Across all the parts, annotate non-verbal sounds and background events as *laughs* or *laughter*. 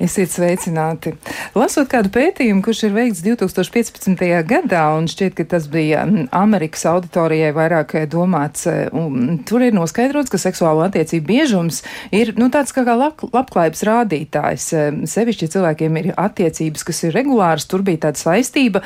Esiet sveicināti. Lasot kādu pētījumu, kurš ir veikts 2015. gadā, un šķiet, ka tas bija Amerikas auditorijai vairāk domāts, e, un tur ir noskaidrots, ka seksuālo attiecību biežums ir nu, tāds kā, kā lab, labklājības rādītājs. Sevišķi cilvēkiem ir attiecības, kas ir regulāras, tur bija tāda saistība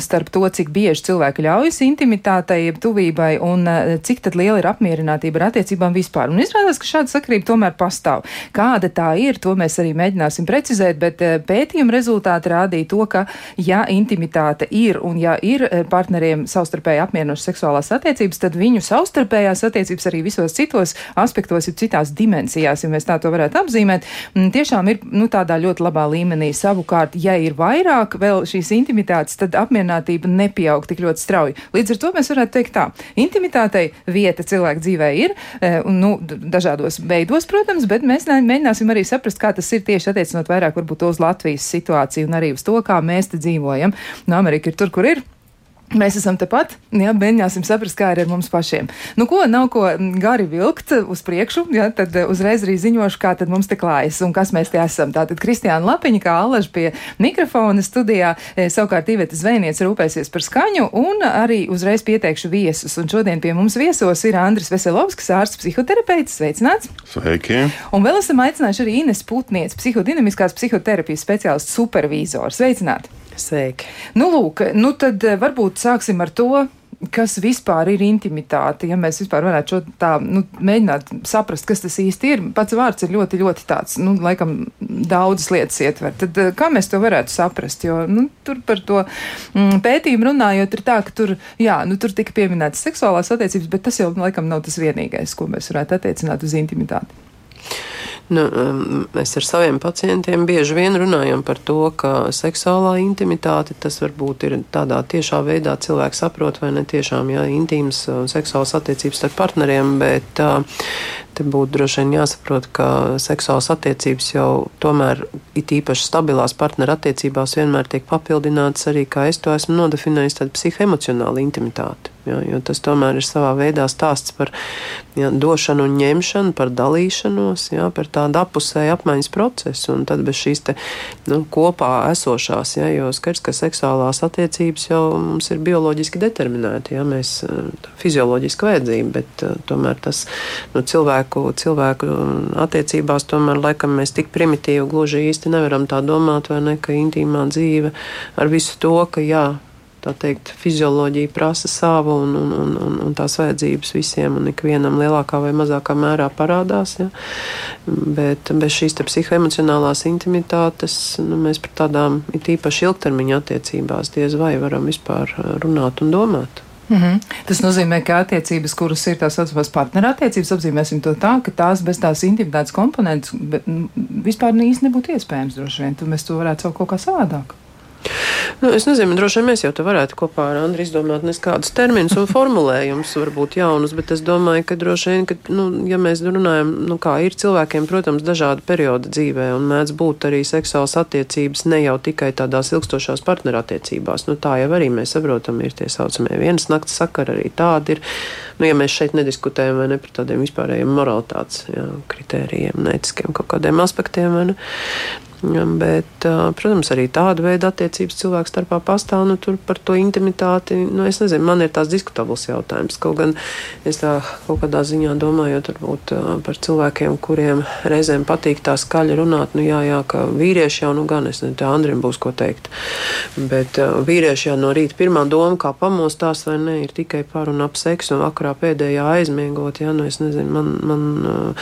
starp to, cik bieži cilvēki ļaujas intimitātei, tuvībai, un e, cik tad liela ir apmierinātība ar attiecībām vispār. Un izrādās, ka šāda sakarība tomēr pastāv. Kāda tā ir, to mēs arī mēģināsim nevarēsim precizēt, bet eh, pētījuma rezultāti rādīja to, ka, ja intimitāte ir un ja ir eh, partneriem savstarpēji apmierinošas seksuālās attiecības, tad viņu savstarpējās attiecības arī visos citos aspektos, ir citās dimensijās, ja mēs tā to varētu apzīmēt, mm, tiešām ir nu, tādā ļoti labā līmenī. Savukārt, ja ir vairāk vēl šīs intimitātes, tad apmierinātība nepieaug tik ļoti strauji. Līdz ar to mēs varētu teikt tā, intimitātei vieta cilvēka dzīvē ir, eh, nu, dažādos veidos, protams, bet mēs mēģināsim arī saprast, kā tas ir tieši attiecinājums attiecinot vairāk varbūt uz Latvijas situāciju un arī uz to, kā mēs te dzīvojam. Nu, Amerika ir tur, kur ir. Mēs esam tepat, jā, mēģināsim saprast, kā ir ar mums pašiem. Nu, ko nav ko gari vilkt uz priekšu, jā, tad uzreiz arī ziņošu, kā tad mums te klājas un kas mēs te esam. Tātad Kristiāna Lapiņa, kā allaž pie mikrofona studijā, e, savukārt Iveta Zvēniec rūpēsies par skaņu un arī uzreiz pieteikšu viesus. Un šodien pie mums viesos ir Andris Veselovskis, ārsts psihoterapeits. Sveicināts! Sveiki! Un vēl esam aicinājuši arī Ines Putniec, psihodinamiskās psihoterapijas speciālists supervīzors. Sveicināti! Sveiki. Nu, lūk, nu tad eh, varbūt sāksim ar to, kas vispār ir intimitāte, ja mēs vispār varētu šo tā, nu, mēģināt saprast, kas tas īsti ir. Pats vārds ir ļoti, ļoti tāds, nu, laikam, daudzas lietas ietver. Tad eh, kā mēs to varētu saprast? Jo, nu, tur par to mm, pētījumu runājot, ir tā, ka tur, jā, nu, tur tika pieminētas seksuālās attiecības, bet tas jau, laikam, nav tas vienīgais, ko mēs varētu attiecināt uz intimitāti. Nu, um, mēs ar saviem pacientiem bieži vien runājam par to, ka seksuālā intimitāte tas varbūt ir tādā tiešā veidā cilvēks saprot vai ne tiešām jā, intīmas uh, seksuālas attiecības starp partneriem, bet uh, te būtu droši vien jāsaprot, ka seksuālas attiecības jau tomēr it īpaši stabilās partneru attiecībās vienmēr tiek papildināts arī, kā es to esmu nodefinējis, tāda psihoemocionāla intimitāte. Ja, jo tas tomēr ir savā veidā stāsts par ja, došanu un ņemšanu, par dalīšanos, ja, par tādu apusēju apmaiņas procesu. Un tad bez šīs te, nu, kopā esošās, ja, jo skaidrs, ka seksuālās attiecības jau mums ir bioloģiski determinēti, ja, mēs fizioloģiski vajadzība, bet tomēr tas nu, cilvēku, cilvēku attiecībās tomēr laikam mēs tik primitīvi gluži īsti nevaram tā domāt, vai ne, ka intīmā dzīve ar visu to, ka jā, tā teikt, fizioloģija prasa savu un, un, un, un, un tās vajadzības visiem un ikvienam lielākā vai mazākā mērā parādās. Ja? Bet bez šīs psihoemocionālās intimitātes nu, mēs par tādām it īpaši ilgtermiņa attiecībās diez vai varam vispār runāt un domāt. Mm -hmm. Tas nozīmē, ka attiecības, kuras ir tās saucamās partnerattiecības, apzīmēsim to tā, ka tās bez tās intimitātes komponentes bet, vispār īsti nebūtu iespējams. Droši vien, tad mēs to varētu saukt kaut kā savādāk. Nu, es nezinu, droši vien mēs jau te varētu kopā ar Andru izdomāt neskādus terminus un formulējumus, varbūt jaunus, bet es domāju, ka droši vien, ka, nu, ja mēs runājam, nu, kā ir cilvēkiem, protams, dažādi periodi dzīvē, un mēdz būt arī seksuāls attiecības ne jau tikai tādās ilgstošās partnerattiecībās. Nu, tā jau arī mēs saprotam, ir tie saucamie vienas nakts sakari, arī tādi ir. Nu, ja mēs šeit nediskutējam ne par tādiem vispārējiem moralitātes jā, kritērijiem, netiskiem kaut kādiem aspektiem, ne, Bet, protams, arī tāda veida attiecības cilvēku starpā pastāv. Nu, tur par to intimitāti, nu, es nezinu, man ir tās diskutabls jautājums. Kaut gan es tā kaut kādā ziņā domāju, varbūt par cilvēkiem, kuriem reizēm patīk tā skaļi runāt, nu jā, jā, ka vīrieši jau, nu gan es nezinu, Andrim būs ko teikt. Bet vīrieši jau no rīta pirmā doma, kā pamostās vai ne, ir tikai par un ap seksu un vakarā pēdējā aizmiegot. Jā, nu es nezinu, man, man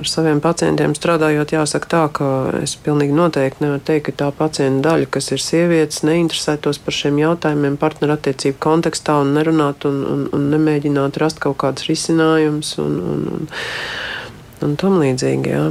ar saviem pacientiem strādājot, jāsaka tā, ka es pilnīgi noteikti nevaru teikt, ka tā pacienta daļa, kas ir sievietes, neinteresētos par šiem jautājumiem partnerattiecību kontekstā un nerunāt un, un, un nemēģināt rast kaut kādus risinājumus un, un, un, un tam līdzīgi. Jā.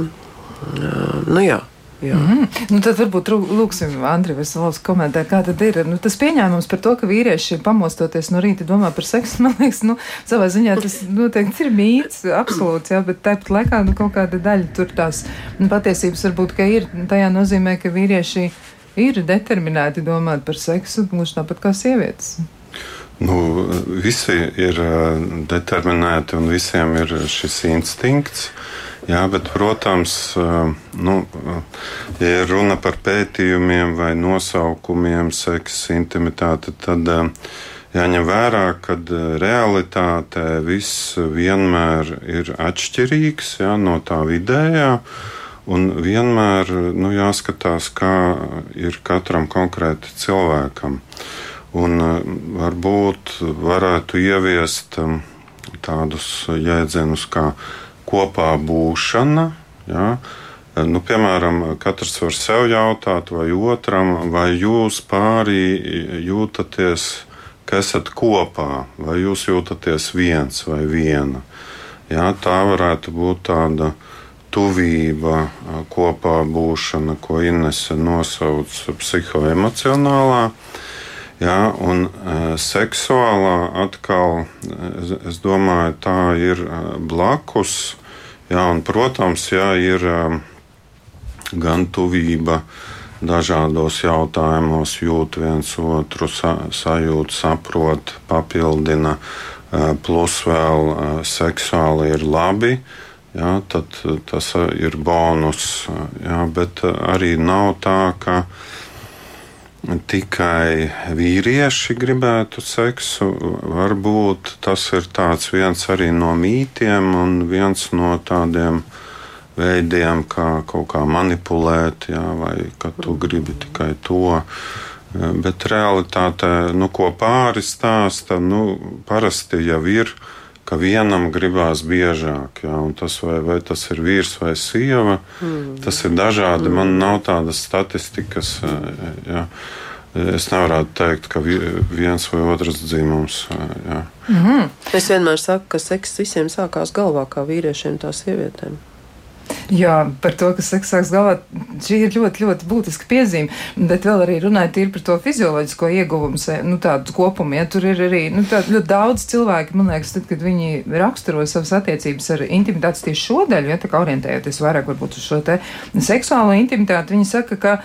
Nu, jā. Mm -hmm. nu, tad varbūt lūksim Andriu Veselovs komentēt, kā tad ir. Nu, tas pieņēmums par to, ka vīrieši pamostoties no rīta domā par seksu, *laughs* man liekas, nu, savā ziņā tas noteikti ir mīts, absolūts, jā, bet tāpat laikā, nu, kaut kāda daļa tur tās nu, patiesības varbūt, ka ir, tajā nozīmē, ka vīrieši ir determinēti domāt par seksu, gluži tāpat kā sievietes. Nu, visi ir determinēti un visiem ir šis instinkts. Jā, bet, protams, nu, ja runa par pētījumiem vai nosaukumiem, seksa, intimitāte, tad jāņem vērā, ka realitātē viss vienmēr ir atšķirīgs jā, no tā vidējā. Un vienmēr nu, jāskatās, kā ir katram konkrēti cilvēkam. Un varbūt varētu ieviest tādus jēdzienus kā kopā būšana. Ja? Nu, piemēram, katrs var sev jautāt, vai otram, vai jūs pārī jūtaties, ka esat kopā, vai jūs jūtaties viens vai viena. Ja? Tā varētu būt tāda tuvība, kopā būšana, ko Inese nosauc psihoemocionālā. Ja, un e, seksuālā atkal, es, es domāju, tā ir blakus Jā, un, protams, jā, ir um, gan tuvība dažādos jautājumos, jūt viens otru, sa, sajūt, saprot, papildina, uh, plus vēl uh, seksuāli ir labi. Jā, tad tas ir bonus. Jā, bet arī nav tā, ka tikai vīrieši gribētu seksu. Varbūt tas ir viens no mītiem un viens no tādiem veidiem, kā kaut kā manipulēt, jā, vai ka tu gribi tikai to. Bet realitātē, nu, ko pāris stāsta, nu, parasti jau ir, ka vienam gribās biežāk, jā, un tas vai, vai tas ir vīrs vai sieva, mm. tas ir dažādi. Mm. Man nav tādas statistikas. Jā. Es nevaru teikt, ka viens vai otrs dzimums. Jā. Mm -hmm. Es vienmēr saku, ka seks visiem sākās galvā, kā vīriešiem, tā sievietēm. Jā, par to, ka seks sāks galvā, šī ir ļoti, ļoti būtiska piezīme. Bet vēl arī runājot par to fizioloģisko ieguvumu, nu, tādu kopumu. Ja, tur ir arī nu, ļoti daudz cilvēku, man liekas, tad, kad viņi raksturo savas attiecības ar intimitātes tieši šo daļu, ja tā kā orientējoties vairāk varbūt uz šo te seksuālo intimitāti, viņi saka, ka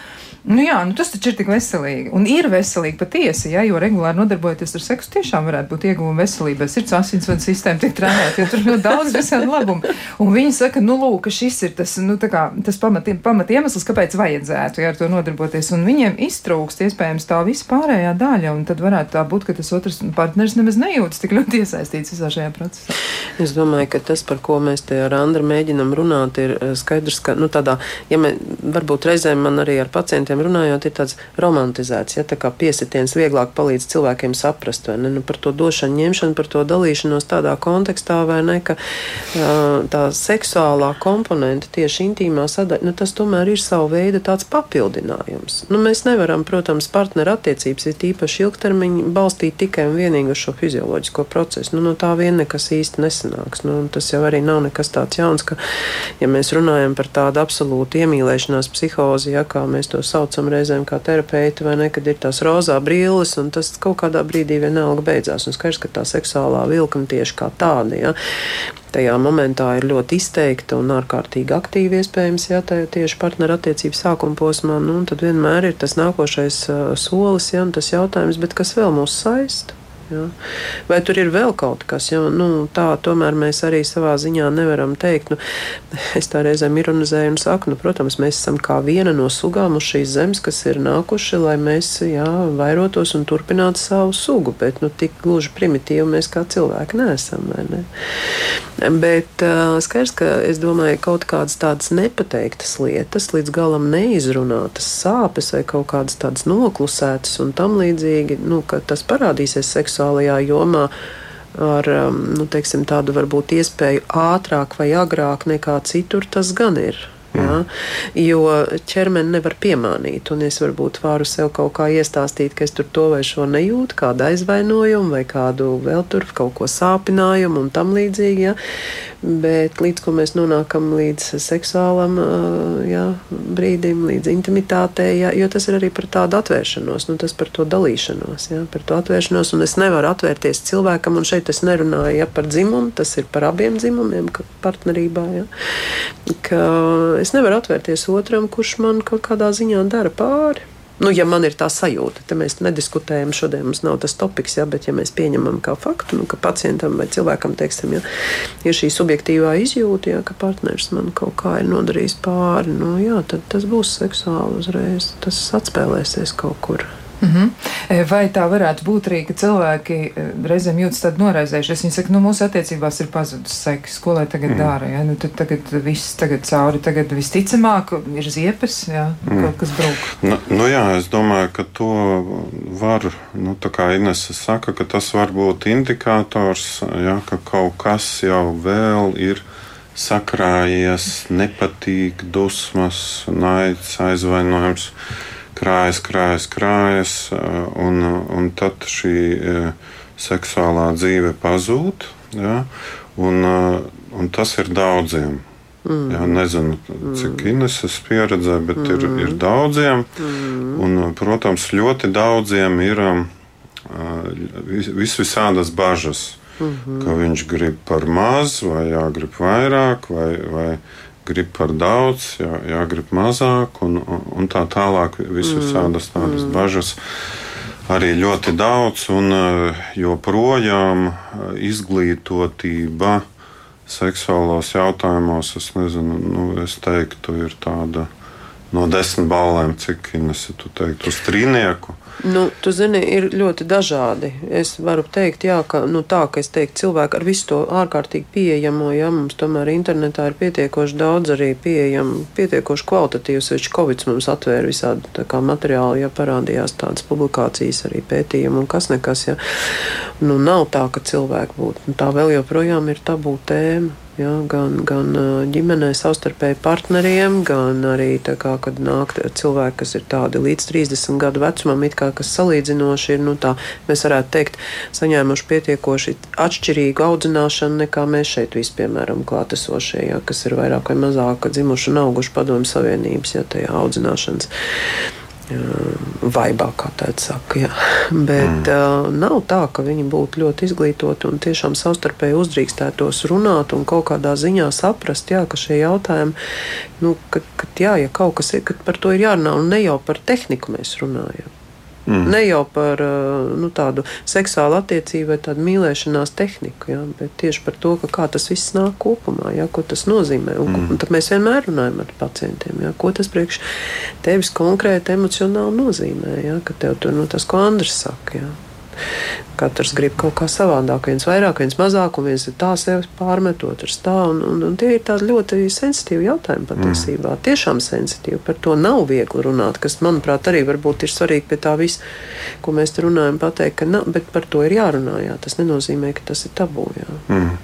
Nu jā, nu tas taču ir tik veselīgi. Un ir veselīgi patiesi, ja, jo regulāri nodarbojoties ar seksu, tiešām varētu būt ieguvumi veselībai. Sirds asinsvadu sistēma tiek trenēta, jo tur ļoti daudz visādi labumi. Un viņi saka, nu lūk, šis ir tas, nu, kā, tas pamat, pamat iemesls, kāpēc vajadzētu ja, ar to nodarboties. Un viņiem iztrūkst iespējams tā vispārējā daļa, un tad varētu tā būt, ka tas otrs partneris nemaz nejūtas tik ļoti iesaistīts visā šajā procesā. Es domāju, ka tas, par ko mēs te ar Andru mēģinam runāt, ir eh, skaidrs, ka, nu, tādā, ja mē, varbūt reizēm man arī ar pacientiem cilvēkiem runājot, ir tāds romantizēts, ja tā kā piesitiens vieglāk palīdz cilvēkiem saprast, vai ne, nu, par to došanu, ņemšanu, par to dalīšanos tādā kontekstā, vai ne, ka tā seksuālā komponente tieši intīmā sadaļa, nu, tas tomēr ir savu veidu tāds papildinājums. Nu, mēs nevaram, protams, partneru attiecības ir tīpaši ilgtermiņi balstīt tikai un vienīgi uz šo fizioloģisko procesu. Nu, no tā vien nekas īsti nesanāks. Nu, tas jau arī nav nekas tāds jauns, ka, ja mēs runājam par tādu absolūtu iemīlēšanās psihozi, ja kā mēs to saucam, saucam reizēm kā terapeiti, vai ne, kad ir tās rozā brilles, un tas kaut kādā brīdī vienalga beidzās. Un skaidrs, ka tā seksuālā vilkme tieši kā tāda, ja, tajā momentā ir ļoti izteikta un ārkārtīgi aktīva iespējams, ja tā tieši partneru attiecību sākuma posmā, nu, tad vienmēr ir tas nākošais uh, solis, ja, un tas jautājums, bet kas vēl mūs saista? Ja? Vai tur ir vēl kaut kas, jo nu, tā tomēr mēs arī savā ziņā nevaram teikt. Nu, es tā reizēm ironizēju un saku, nu, protams, mēs esam kā viena no sugām uz šīs zemes, kas ir nākuši, lai mēs jā, vairotos un turpinātu savu sugu, bet nu, tik gluži primitīvi mēs kā cilvēki neesam. Ne? Bet uh, skaidrs, ka es domāju, kaut kādas tādas nepateiktas lietas, līdz galam neizrunātas sāpes vai kaut kādas tādas noklusētas un tam līdzīgi, nu, ka tas parādīsies seksuāli seksuālajā jomā ar um, nu, teiksim, tādu varbūt iespēju ātrāk vai agrāk nekā citur, tas gan ir. Ja? Jo ķermeni nevar piemānīt, un es varbūt varu sev kaut kā iestāstīt, ka es tur to vai šo nejūtu, kādu aizvainojumu vai kādu vēl tur kaut ko sāpinājumu un tam līdzīgi. Ja? Bet līdz ko mēs nonākam līdz seksuālam jā, brīdim, līdz intimitātei, jā, jo tas ir arī par tādu atvēršanos, nu, tas par to dalīšanos, jā, par to atvēršanos. Un es nevaru atvērties cilvēkam, un šeit es nerunāju ja, par dzimumu, tas ir par abiem dzimumiem, partnerībā. Ja, ka es nevaru atvērties otram, kurš man kaut kādā ziņā dara pāri. Nu, ja man ir tā sajūta, tad mēs nediskutējam, šodien mums nav tas topiks, ja, bet ja mēs pieņemam kā faktu, nu, ka pacientam vai cilvēkam teiksim, ja, ir šī subjektīvā izjūta, ja, ka partneris man kaut kā ir nodarījis pāri, nu, jā, tad tas būs seksuāli uzreiz. Tas atspēlēsies kaut kur. Mm -hmm. Vai tā varētu būt arī, ka cilvēki e, reizēm jūtas tādi noraizējušies? Viņi saka, nu, mūsu attiecībās ir pazudus seks, ko lai tagad mm. dara? Ja? Nu, tad tagad viss tagad cauri, tagad visticamāk ir ziepes, jā, mm. kaut kas brūk. Nu, nu jā, es domāju, ka to var, nu, tā kā Inese saka, ka tas var būt indikators, jā, ka kaut kas jau vēl ir sakrājies, nepatīk, dusmas, naids, aizvainojums krājas, krājas, krājas, un, un tad šī seksuālā dzīve pazūd. Ja? Un, un tas ir daudziem. Mm. Jā, nezinu, cik mm. Ineses pieredzē, bet mm. ir, ir daudziem. Mm. Un, protams, ļoti daudziem ir vis, visvisādas bažas. Mm -hmm. Ka viņš grib par maz, vai jāgrib vairāk, vai, vai grib par daudz, jā, jāgrib mazāk, un, un tā tālāk. Visas tādas, mm. tādas mm. bažas arī ļoti daudz, un eh, joprojām eh, izglītotība seksuālos jautājumos, es nezinu, nu, es teiktu, ir tāda no desmit balēm, cik Ines, tu teiktu, uz trīnieku. Nu, tu zini, ir ļoti dažādi. Es varu teikt, jā, ka nu, tā, ka teiktu, cilvēki ar visu to ārkārtīgi pieejamo, ja mums tomēr internetā ir pietiekoši daudz arī pieejama, pietiekoši kvalitatīvs, viņš Covid mums atvēra visādi materiāli, ja parādījās tādas publikācijas, arī pētījumi un kas nekas. Ja. Nu, nav tā, ka cilvēki būtu. Nu, tā vēl joprojām ir tabū tēma. Ja, gan, gan ģimenē, savstarpēji partneriem, gan arī kā, kad nāk cilvēki, kas ir tādi līdz 30 gadu vecumam, kā, kas salīdzinoši ir, nu, tā, mēs varētu teikt, saņēmuši pietiekoši atšķirīgu audzināšanu nekā mēs šeit visi, piemēram, klātesošie, ja, kas ir vairāk vai mazāk dzimuši un auguši padomju savienības, ja audzināšanas vaibā, kā tāda saka. Jā. *laughs* Bet mm. uh, nav tā, ka viņi būtu ļoti izglītoti un tiešām savstarpēji uzdrīkstētos runāt un kaut kādā ziņā saprast, jā, ka šie jautājumi, nu, ka, ka, jā, ja kaut kas ir, par to ir jārunā, un ne jau par tehniku mēs runājam. Mm. Ne jau par uh, nu, tādu seksuālu attiecību vai tādu mīlēšanās tehniku, ja, bet tieši par to, kā tas viss nāk kopumā, ja, ko tas nozīmē. Un, mm. un tad mēs vienmēr runājam ar pacientiem, ja, ko tas priekš tevis konkrēti emocionāli nozīmē. Ja, ka tev tur nu, tas, ko Andris saka. Ja. Katrs grib kaut kā savādāk, viens vairāk, viens mazāk, un viens ir tā sevi pārmet, otrs tā. Un, un, un tie ir tādi ļoti sensitīvi jautājumi patiesībā. Mm. Tiešām sensitīvi. Par to nav viegli runāt, kas, manuprāt, arī varbūt ir svarīgi pie tā visa, ko mēs te runājam, pateikt, ka nav, bet par to ir jārunā. Jā. Tas nenozīmē, ka tas ir tabū. Jā. Mm.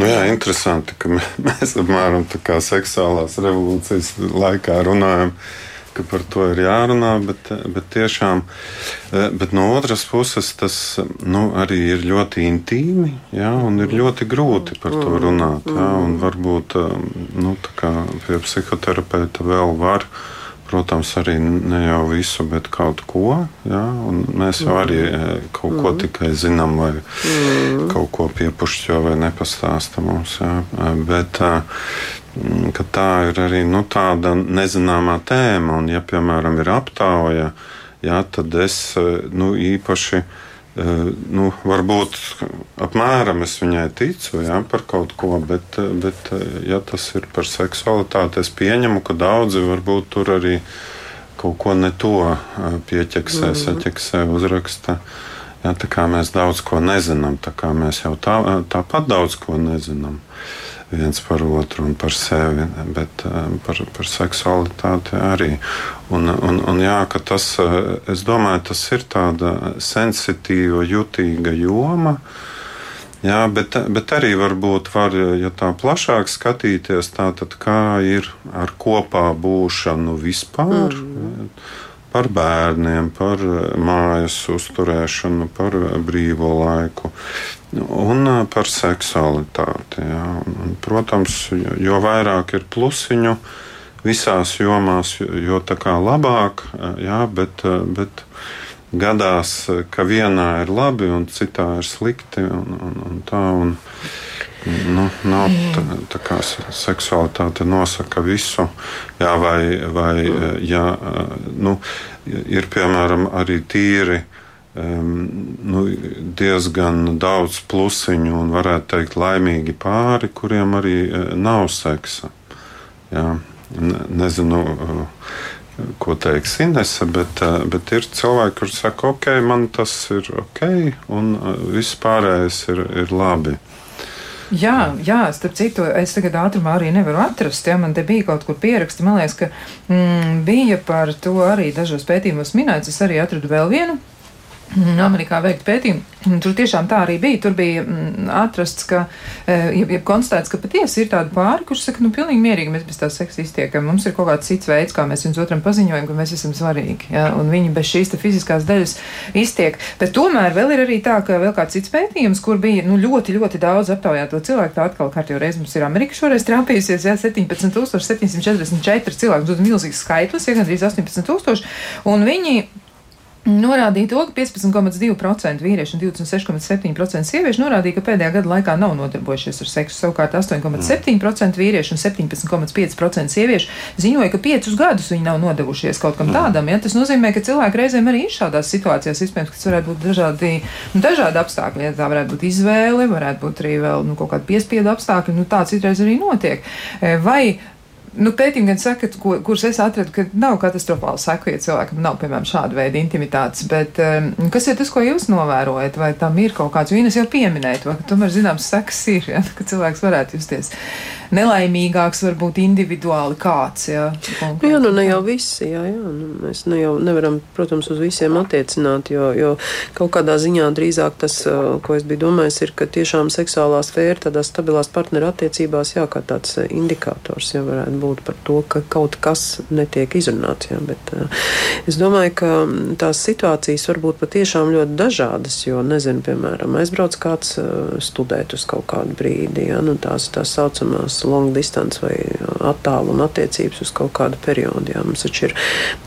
Nu jā, interesanti, ka *laughs* mēs apmēram tā kā seksuālās revolūcijas laikā runājam ka par to ir jārunā, bet, bet tiešām, eh, bet no otras puses tas nu, arī ir ļoti intīmi, jā, un ir ļoti grūti par to runāt. Jā, un varbūt eh, nu, pie psihoterapeita vēl var. Protams, arī ne jau visu, bet kaut ko. Ja? Mēs jau arī eh, kaut ko tikai zinām, vai kaut ko piepušķo vai nepastāsta mums. Ja? Bet, Mm, ka tā ir arī nu, tāda nezināmā tēma. Un, ja, piemēram, ir aptauja, jā, tad es nu, īpaši. Nu, varbūt apmēram es viņai ticu jā, par kaut ko, bet, bet, ja tas ir par seksualitāti, es pieņemu, ka daudzi varbūt tur arī kaut ko ne to pieķeksē, mm -hmm. saķeksē, uzraksta. Jā, tā kā mēs daudz ko nezinām, tā kā mēs jau tā, tāpat daudz ko nezinām viens par otru un par sevi, bet eh, par, par seksualitāti arī. Un, un, un jā, tas, eh, es domāju, tas ir tāda sensitīva, jutīga joma. Jā, bet, bet arī varbūt var, ja tā plašāk skatīties, tā tad kā ir ar kopā būšanu vispār. Mm par bērniem, par mājas uzturēšanu, par brīvo laiku un par seksualitāti. Jā. Un, protams, jo vairāk ir plusiņu visās jomās, jo tā kā labāk, jā, bet, bet gadās, ka vienā ir labi un citā ir slikti. Un, un, un tā, un, Nu, nav tā, tā kā seksualitāte nosaka visu, jā, vai, vai jā, nu, ir piemēram arī tīri um, nu, diezgan daudz plusiņu un varētu teikt laimīgi pāri, kuriem arī nav seksa. Jā, nezinu, ko teiks Inese, bet, bet ir cilvēki, kuriem saka, ok, man tas ir ok, un viss pārējais ir, ir labi. Jā, jā, starp citu, es tagad ātrumā arī nevaru atrast, ja man te bija kaut kur pieraksti. Man liekas, ka mm, bija par to arī dažos pētījumos minēts. Es arī atradu vēl vienu Amerikā veikt pētījumu. Tur tiešām tā arī bija. Tur bija mm, atrasts, ka, eh, ja, ja konstatēts, ka patiesi ir tādi pāri, kurš saka, nu, pilnīgi mierīgi mēs bez tā seksa iztiekam. Mums ir kaut kāds cits veids, kā mēs viens otram paziņojam, ka mēs esam svarīgi. Ja? Un viņi bez šīs fiziskās daļas iztiek. Bet tomēr vēl ir arī tā, ka vēl kāds cits pētījums, kur bija nu, ļoti, ļoti daudz aptaujāto cilvēku. Tā atkal kārtīgi reiz mums ir Amerika šoreiz trāpījusies, ja 17,744 cilvēku. Tas ir milzīgs skaitlis, ja gandrīz 18,000. Un viņi Norādīja to, ka 15,2% vīriešu un 26,7% sieviešu norādīja, ka pēdējā gada laikā nav nodarbojušies ar seksu. Savukārt 8,7% vīriešu un 17,5% sieviešu ziņoja, ka piecus gadus viņi nav nodevušies kaut kam mm. tādam. Ja? Tas nozīmē, ka cilvēki reizēm arī ir šādās situācijās, iespējams, ka tas varētu būt dažādi, nu, dažādi apstākļi. Ja? Tā varētu būt izvēle, varētu būt arī vēl nu, kaut kāda piespiedu apstākļi. Nu, tā citreiz arī notiek. Vai Nu, pētījumi gan saka, ko, kurus es atradu, ka nav katastrofāli seku, ja cilvēkam nav, piemēram, šāda veida intimitātes. Bet um, kas ir tas, ko jūs novērojat? Vai tam ir kaut kāds, jo es jau pieminēju to, ka tomēr zināms sekas ir, ja, ka cilvēks varētu justies nelaimīgāks, varbūt individuāli kāds. Jā, nu, jā nu ne jau visi, jā, jā. Nu, mēs ne jau nevaram, protams, uz visiem attiecināt, jo, jo kaut kādā ziņā drīzāk tas, ko es biju domājis, ir, ka tiešām seksuālā sfēra tādās stabilās partneru attiecībās, jā, kā tāds indikators, jā, varētu būt par to, ka kaut kas netiek izrunāts. Jā, bet, es domāju, ka tās situācijas var būt patiešām ļoti dažādas, jo, nezinu, piemēram, aizbrauc kāds studēt uz kaut kādu brīdi, jā, nu, tās tā saucamās long distance vai attāluma attiecības uz kaut kādu periodu. Jā. Mums taču ir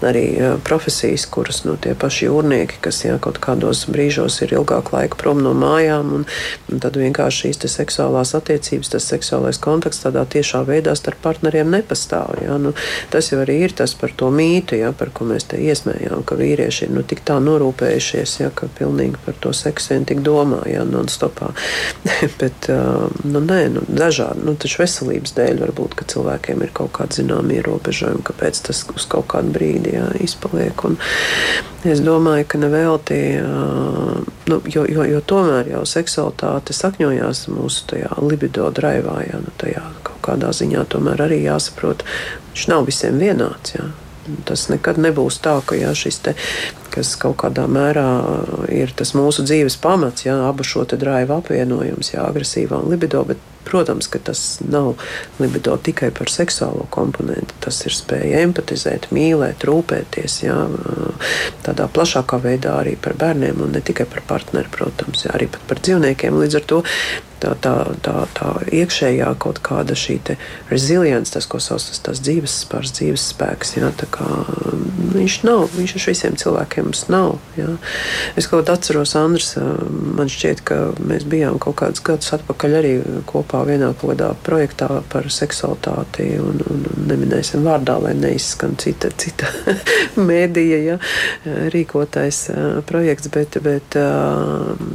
arī uh, profesijas, kuras nu, tie paši jūrnieki, kas jā, kaut kādos brīžos ir ilgāk laika prom no mājām, un, un tad vienkārši šīs seksuālās attiecības, tas seksuālais kontakts tādā tiešā veidā starp partneriem nepastāv. Ja? Nu, tas jau arī ir tas par to mītu, ja? par ko mēs te iesmējām, ka vīrieši ir nu, tik tā norūpējušies, ja? ka pilnīgi par to seksu vien tik domā, ja non-stopā. *laughs* Bet, nu, nē, nu, dažādi, nu, taču veselības dēļ varbūt, cilvēkiem ir kaut kādi zināmi ierobežojumi, kāpēc tas uz kaut kādu brīdi ja, izpaliek. Un es domāju, ka nevelti, nu, jo, jo, jo tomēr jau seksualitāte sakņojās mūsu libido draivā, ja, nu, tajā kādā ziņā tomēr arī jāsaprot, viņš nav visiem vienāds. Jā. Tas nekad nebūs tā, ka jā, šis te, kas kaut kādā mērā ir tas mūsu dzīves pamats, jā, abu šo drāvu apvienojums, jā, agresīvā un libido, bet Protams, ka tas nav libido tikai par seksuālo komponentu. Tas ir spēja empatizēt, mīlēt, rūpēties. Jā, tādā plašākā veidā arī par bērniem un ne tikai par partneri, protams, jā, arī par dzīvniekiem. Līdz ar to tā, tā, tā, tā iekšējā kaut kāda šī resilience, tas, ko sauc par tās dzīves spēks, dzīves spēks. Jā, kā, viņš nav, viņš ar visiem cilvēkiem mums nav. Jā. Es kaut kā atceros, Andris, man šķiet, ka mēs bijām kaut kādus gadus atpakaļ arī kopā vienā kādā projektā par seksualitāti, un, un, neminēsim vārdā, lai neizskan cita, cita *laughs* mēdīja ja, rīkotais projekts, bet, bet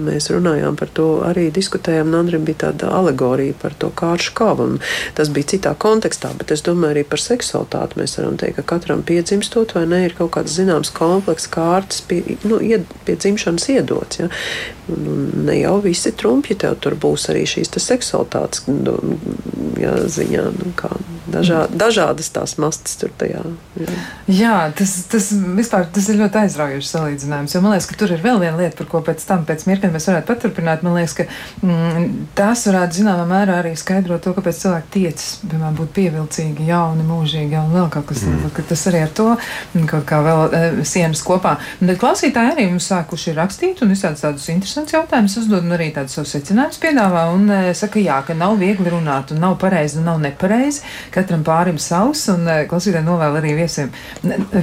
mēs runājām par to, arī diskutējām, un Andrim bija tāda alegorija par to kāršu kavu, un tas bija citā kontekstā, bet es domāju arī par seksualitāti. Mēs varam teikt, ka katram piedzimstot vai ne, ir kaut kāds zināms komplekss kārtas pie, nu, ied, pie dzimšanas iedots. Ja. Un ne jau visi trumpji tev tur būs arī šīs seksualitātes nu, jā, ziņā, nu, kā dažā, dažādas tās mastas tur tajā. Jā, jā tas, tas vispār tas ir ļoti aizraujošs salīdzinājums, man liekas, ka tur ir vēl viena lieta, par ko pēc tam, pēc mirkļa mēs varētu paturpināt. Man liekas, ka mm, tas varētu zināmā mērā arī skaidrot to, kāpēc cilvēki tiecas, piemēram, būt pievilcīgi, jauni, mūžīgi, un vēl kaut kas mm. tāds. Tas arī ar to kaut kā vēl e, sienas kopā. Tad klausītāji arī mums sākuši rakstīt un visādus tādus interesantus jautājumus uzdod un arī tādus savus secinājumus piedāvā un e, saka, jā, ka nav viegli runāt un nav pareizi un nav nepareizi, ka katram pārim savs, un uh, klausītāji novēl arī viesiem,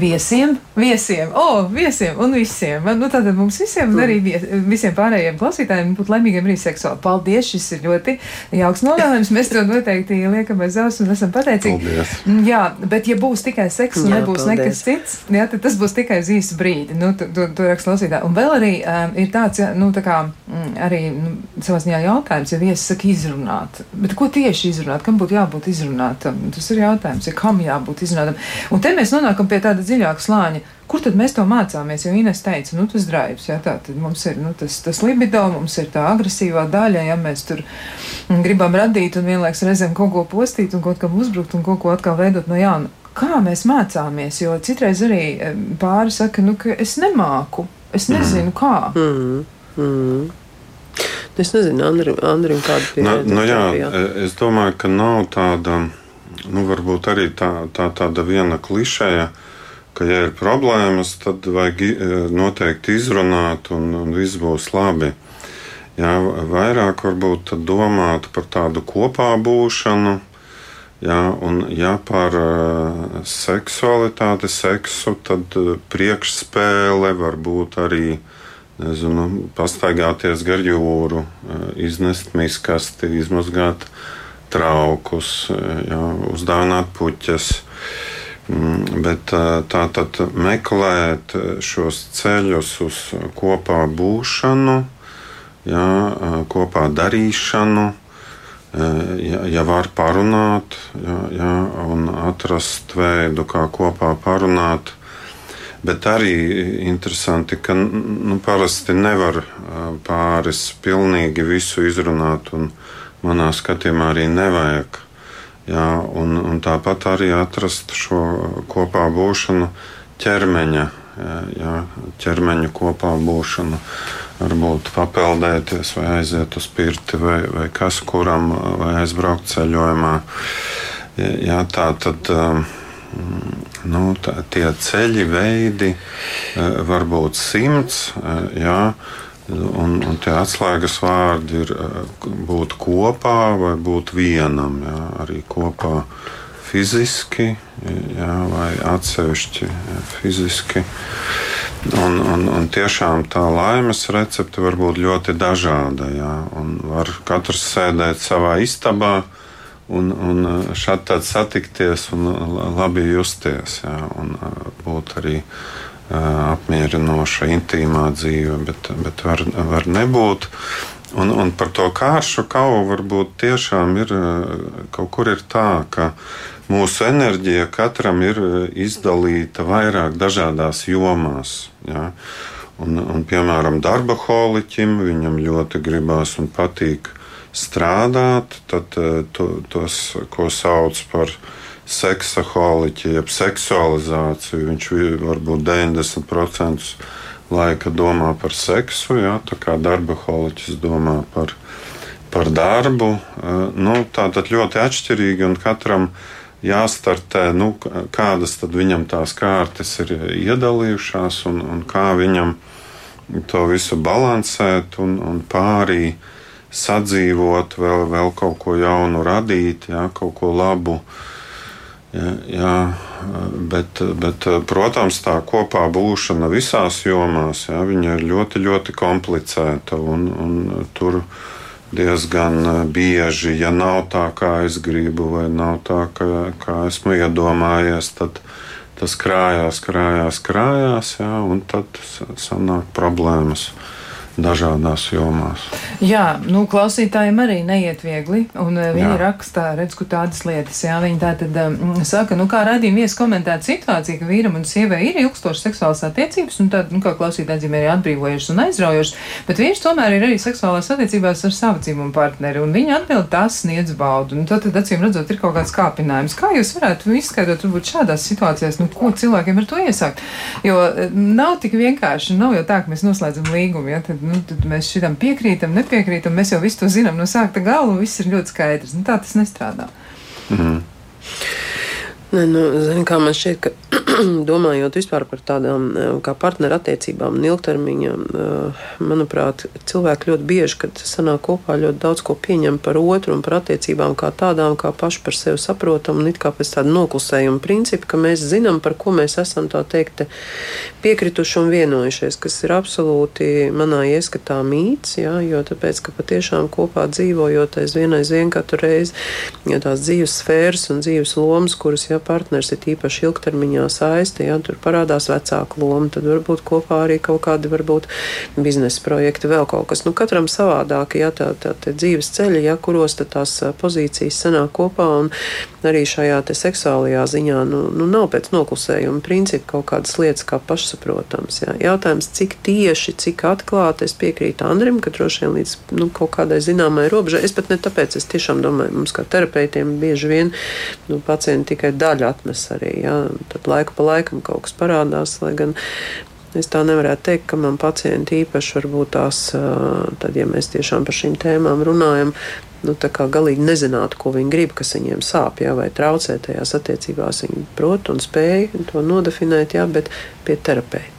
viesiem, viesiem, o, oh, viesiem un visiem. Nu, tātad mums visiem un arī vies, visiem pārējiem klausītājiem būt laimīgiem arī seksuāli. Paldies, šis ir ļoti jauks novēlējums. Mēs to noteikti liekam aiz auss un esam pateicīgi. Paldies. Jā, bet ja būs tikai seks un Jā, nebūs paldies. nekas cits, jā, tad tas būs tikai uz īsu brīdi. Nu, tu, tu, tu raksta klausītāji. Un vēl arī um, ir tāds, ja, nu, tā kā mm, arī nu, savā ziņā jautājums, ja viesis saka izrunāt. Bet ko tieši izrunāt? Kam būtu jābūt izrunātam? Tas ir jautājums, ja kam jābūt izrunātam. Un te mēs nonākam pie tāda dziļāka slāņa. Kur tad mēs to mācāmies? Jo Ines teica, nu, tas drives, jā, tā tad mums ir nu, tas, tas libido, mums ir tā agresīvā daļa, ja mēs tur gribam radīt un vienlaiks reizēm kaut ko postīt un kaut kam uzbrukt un kaut ko atkal veidot no jauna. Kā mēs mācāmies? Jo citreiz arī pāri saka, nu, ka es nemāku, es nezinu, kā. Mm, mm. Es nezinu, Andrim, Andrim kāda Nu, pieredze. nu, jā, jā. es domāju, ka nav tāda, nu, varbūt arī tā, tā tāda viena klišeja, ka, ja ir problēmas, tad vajag i- noteikti izrunāt un, un viss būs labi. Jā, vairāk varbūt domāt par tādu kopā būšanu, jā, un ja par uh, seksualitāti, seksu, tad uh, priekšspēle varbūt arī nezinu, pastaigāties gar jūru, eh, iznest miskasti, izmazgāt traukus, jā, uzdāvināt puķes. Mm, Bet eh, tā tad meklēt šos ceļus uz kopā būšanu, jā, kopā darīšanu, ja, ja var parunāt, jā, jā, un atrast veidu, kā kopā parunāt. Bet arī interesanti, ka nu, parasti nevar pāris pilnīgi visu izrunāt, un manā skatījumā arī nevajag. Jā, un, un tāpat arī atrast šo kopā būšanu ķermeņa, jā, ķermeņa kopā būšanu. Varbūt papeldēties, vai aiziet uz pirti, vai, vai kas kuram, vai aizbraukt ceļojumā. Jā, tā tad. Um, nu, tā, tie ceļi, veidi eh, var būt simts, eh, jā, un, un tie atslēgas vārdi ir eh, būt kopā vai būt vienam, jā, arī kopā fiziski, jā, vai atsevišķi jā, fiziski. Un, un, un tiešām tā laimes recepte var būt ļoti dažāda. Jā, var katrs sēdēt savā istabā, un, un šādi tad satikties un labi justies. Jā, un būt arī apmierinoša, intīmā dzīve, bet, bet var, var nebūt. Un, un par to kāršu kauju varbūt tiešām ir kaut kur ir tā, ka mūsu enerģija katram ir izdalīta vairāk dažādās jomās. Ja? Un, un, piemēram, darba holiķim viņam ļoti gribās un patīk strādāt, tad to, tos, ko sauc par seksa holiķi, jeb seksualizāciju, viņš varbūt 90% laika domā par seksu, jā, tā kā darba holiķis domā par, par darbu. Nu, tā tad ļoti atšķirīgi un katram jāstartē, nu, kādas tad viņam tās kārtas ir iedalījušās un, un kā viņam to visu balansēt un, un pārī sadzīvot, vēl, vēl kaut ko jaunu radīt, jā, kaut ko labu. Jā, jā, bet, bet, protams, tā kopā būšana visās jomās jā, ir ļoti, ļoti komplicēta. Un, un tur diezgan bieži, ja nav tā, kā es gribu, vai nav tā, kā, kā esmu iedomājies, tad tas krājās, krājās, krājās, jā, un tad sanāk problēmas dažādās jomās. Jā, nu, klausītājiem arī neiet viegli. Un, uh, viņi Jā. rakstā, redz, kur tādas lietas. Jā, viņi tā tad um, saka, nu, kā radījuma viesis komentēt situāciju, ka vīram un sievai ir ilgstošas seksuālas attiecības, un tad, nu, kā klausītāji dzīvē ir atbrīvojušas un aizraujušas, bet vīrs tomēr ir arī seksuālās attiecībās ar savu dzimumu partneri, un viņa atbild tas sniedz baudu. Nu, tad, tad, acīm redzot, ir kaut kāds kāpinājums. Kā jūs varētu izskaidrot, varbūt šādās situācijās, nu, ko cilvēkiem ar to iesākt? Jo eh, nav tik vienkārši, nav jau tā, ka mēs noslēdzam līgumu, ja tad, nu, tad mēs šitam piekrītam, nepiekrītam, mēs jau visu to zinām no sākta gala, un viss ir ļoti skaidrs. Nu, tā tas nestrādā. Mhm. Nē, nu, zini, kā man šķiet, ka *clears throat* domājot vispār par tādām kā partnerattiecībām un ilgtermiņa, manuprāt, cilvēki ļoti bieži, kad sanāk kopā, ļoti daudz ko pieņem par otru un par attiecībām kā tādām, kā paši par sevi saprotam un it kā pēc tāda noklusējuma principa, ka mēs zinām, par ko mēs esam tā teikt piekrituši un vienojušies, kas ir absolūti manā ieskatā mīts, jā, jo tāpēc, ka patiešām kopā dzīvojot aizvien aizvien katru reizi, ja tās dzīves sfēras un dzīves lomas, kuras, ja partners ir īpaši ilgtermiņā saisti, ja tur parādās vecāka loma, tad varbūt kopā arī kaut kādi varbūt biznesa projekti, vēl kaut kas. Nu, katram savādāk, ja tā, tā, tā dzīves ceļi, ja kuros tās pozīcijas sanāk kopā un arī šajā te seksuālajā ziņā, nu, nu nav pēc noklusējuma principa kaut kādas lietas kā pašsaprotams. Ja. Jautājums, cik tieši, cik atklāti es piekrītu Andrim, ka droši vien līdz nu, kaut kādai zināmai robežai, es pat ne tāpēc, es tiešām domāju, mums kā terapeitiem bieži vien nu, pacienti tikai daļu atnes arī. Ja. Tad laiku pa laikam kaut kas parādās, Es tā nevarētu teikt, ka man pacienti īpaši varbūt tās, tad, ja mēs tiešām par šīm tēmām runājam, nu, galīgi nezinātu, ko viņi grib, kas viņiem sāp, jā, vai traucē tajās attiecībās. Viņi prot un spēj to nodefinēt, jā, bet pie terapeita.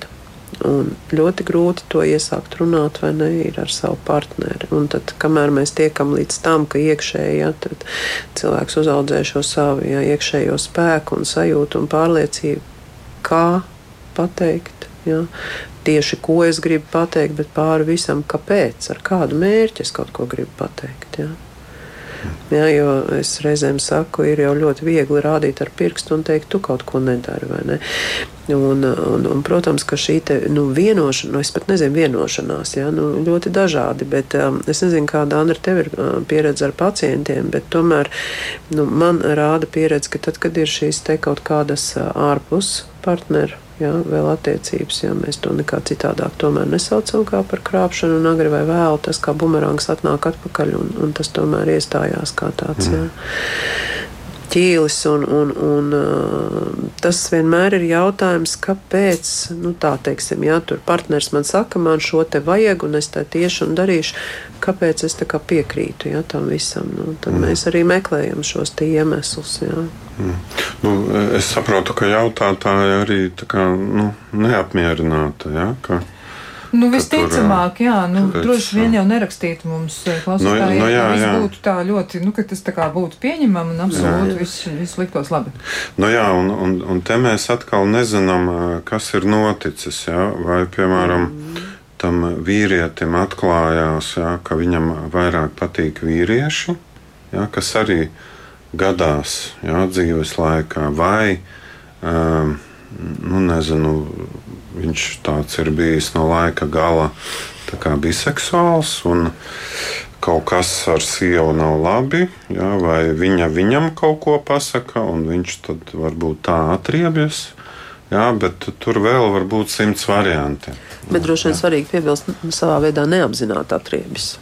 Un ļoti grūti to iesākt runāt, vai ne, ir ar savu partneri. Un tad, kamēr mēs tiekam līdz tam, ka iekšēji, ja, cilvēks uzaudzē šo savu ja, iekšējo spēku un sajūtu un pārliecību, kā pateikt, ja, tieši ko es gribu pateikt, bet pāri visam, kāpēc, ar kādu mērķi es kaut ko gribu pateikt. Ja. Ja, jo es reizēm saku, ir jau ļoti viegli rādīt ar pirkstu un teikt, tu kaut ko nedari. Ne? Un, un, un, protams, ka šī te, nu, vienošanās, nu, es pat nezinu, vienošanās, ja, nu, ļoti dažādi. Bet, um, es nezinu, kāda Andra tev ir uh, pieredze ar pacientiem, bet tomēr nu, man rāda pieredze, ka tad, kad ir šīs te kaut kādas uh, ārpus partneru jā, vēl attiecības, ja mēs to nekā citādāk tomēr nesaucam kā par krāpšanu, un agri vai vēl tas kā bumerangs atnāk atpakaļ, un, un tas tomēr iestājās kā tāds. Mm. Jā ķīlis. Un, un, un, uh, tas vienmēr ir jautājums, kāpēc nu, tā teiksim, jā, tur partneris man saka, man šo te vajag, un es tā tieši un darīšu. Kāpēc es kā piekrītu jā, tam visam? Nu, tad mm. mēs arī meklējam šos iemeslus. Jā. Mm. Nu, es saprotu, ka jautātāji arī kā, nu, neapmierināta. Ja, ka Nu, visticamāk, jā, nu, kāpēc, droši vien jau nerakstītu mums klausītājiem, nu, nu, jā, jā. būtu tā ļoti, nu, ka tas tā kā būtu pieņemam un absolūti viss, viss liktos labi. Nu jā, un, un, un te mēs atkal nezinām, kas ir noticis, jā, vai, piemēram, mm. tam vīrietim atklājās, jā, ka viņam vairāk patīk vīrieši, jā, kas arī gadās, jā, dzīves laikā, vai, um, nu, nezinu, viņš tāds ir bijis no laika gala, biseksuāls. Kaut kas ar sievu nav labi, jā, vai viņa viņam kaut ko pasaka, un viņš tad varbūt tā atriebjas. Jā, bet tur vēl var būt simts varianti. Bet droši vien svarīgi piebilst, savā veidā neapzināti atriebjas.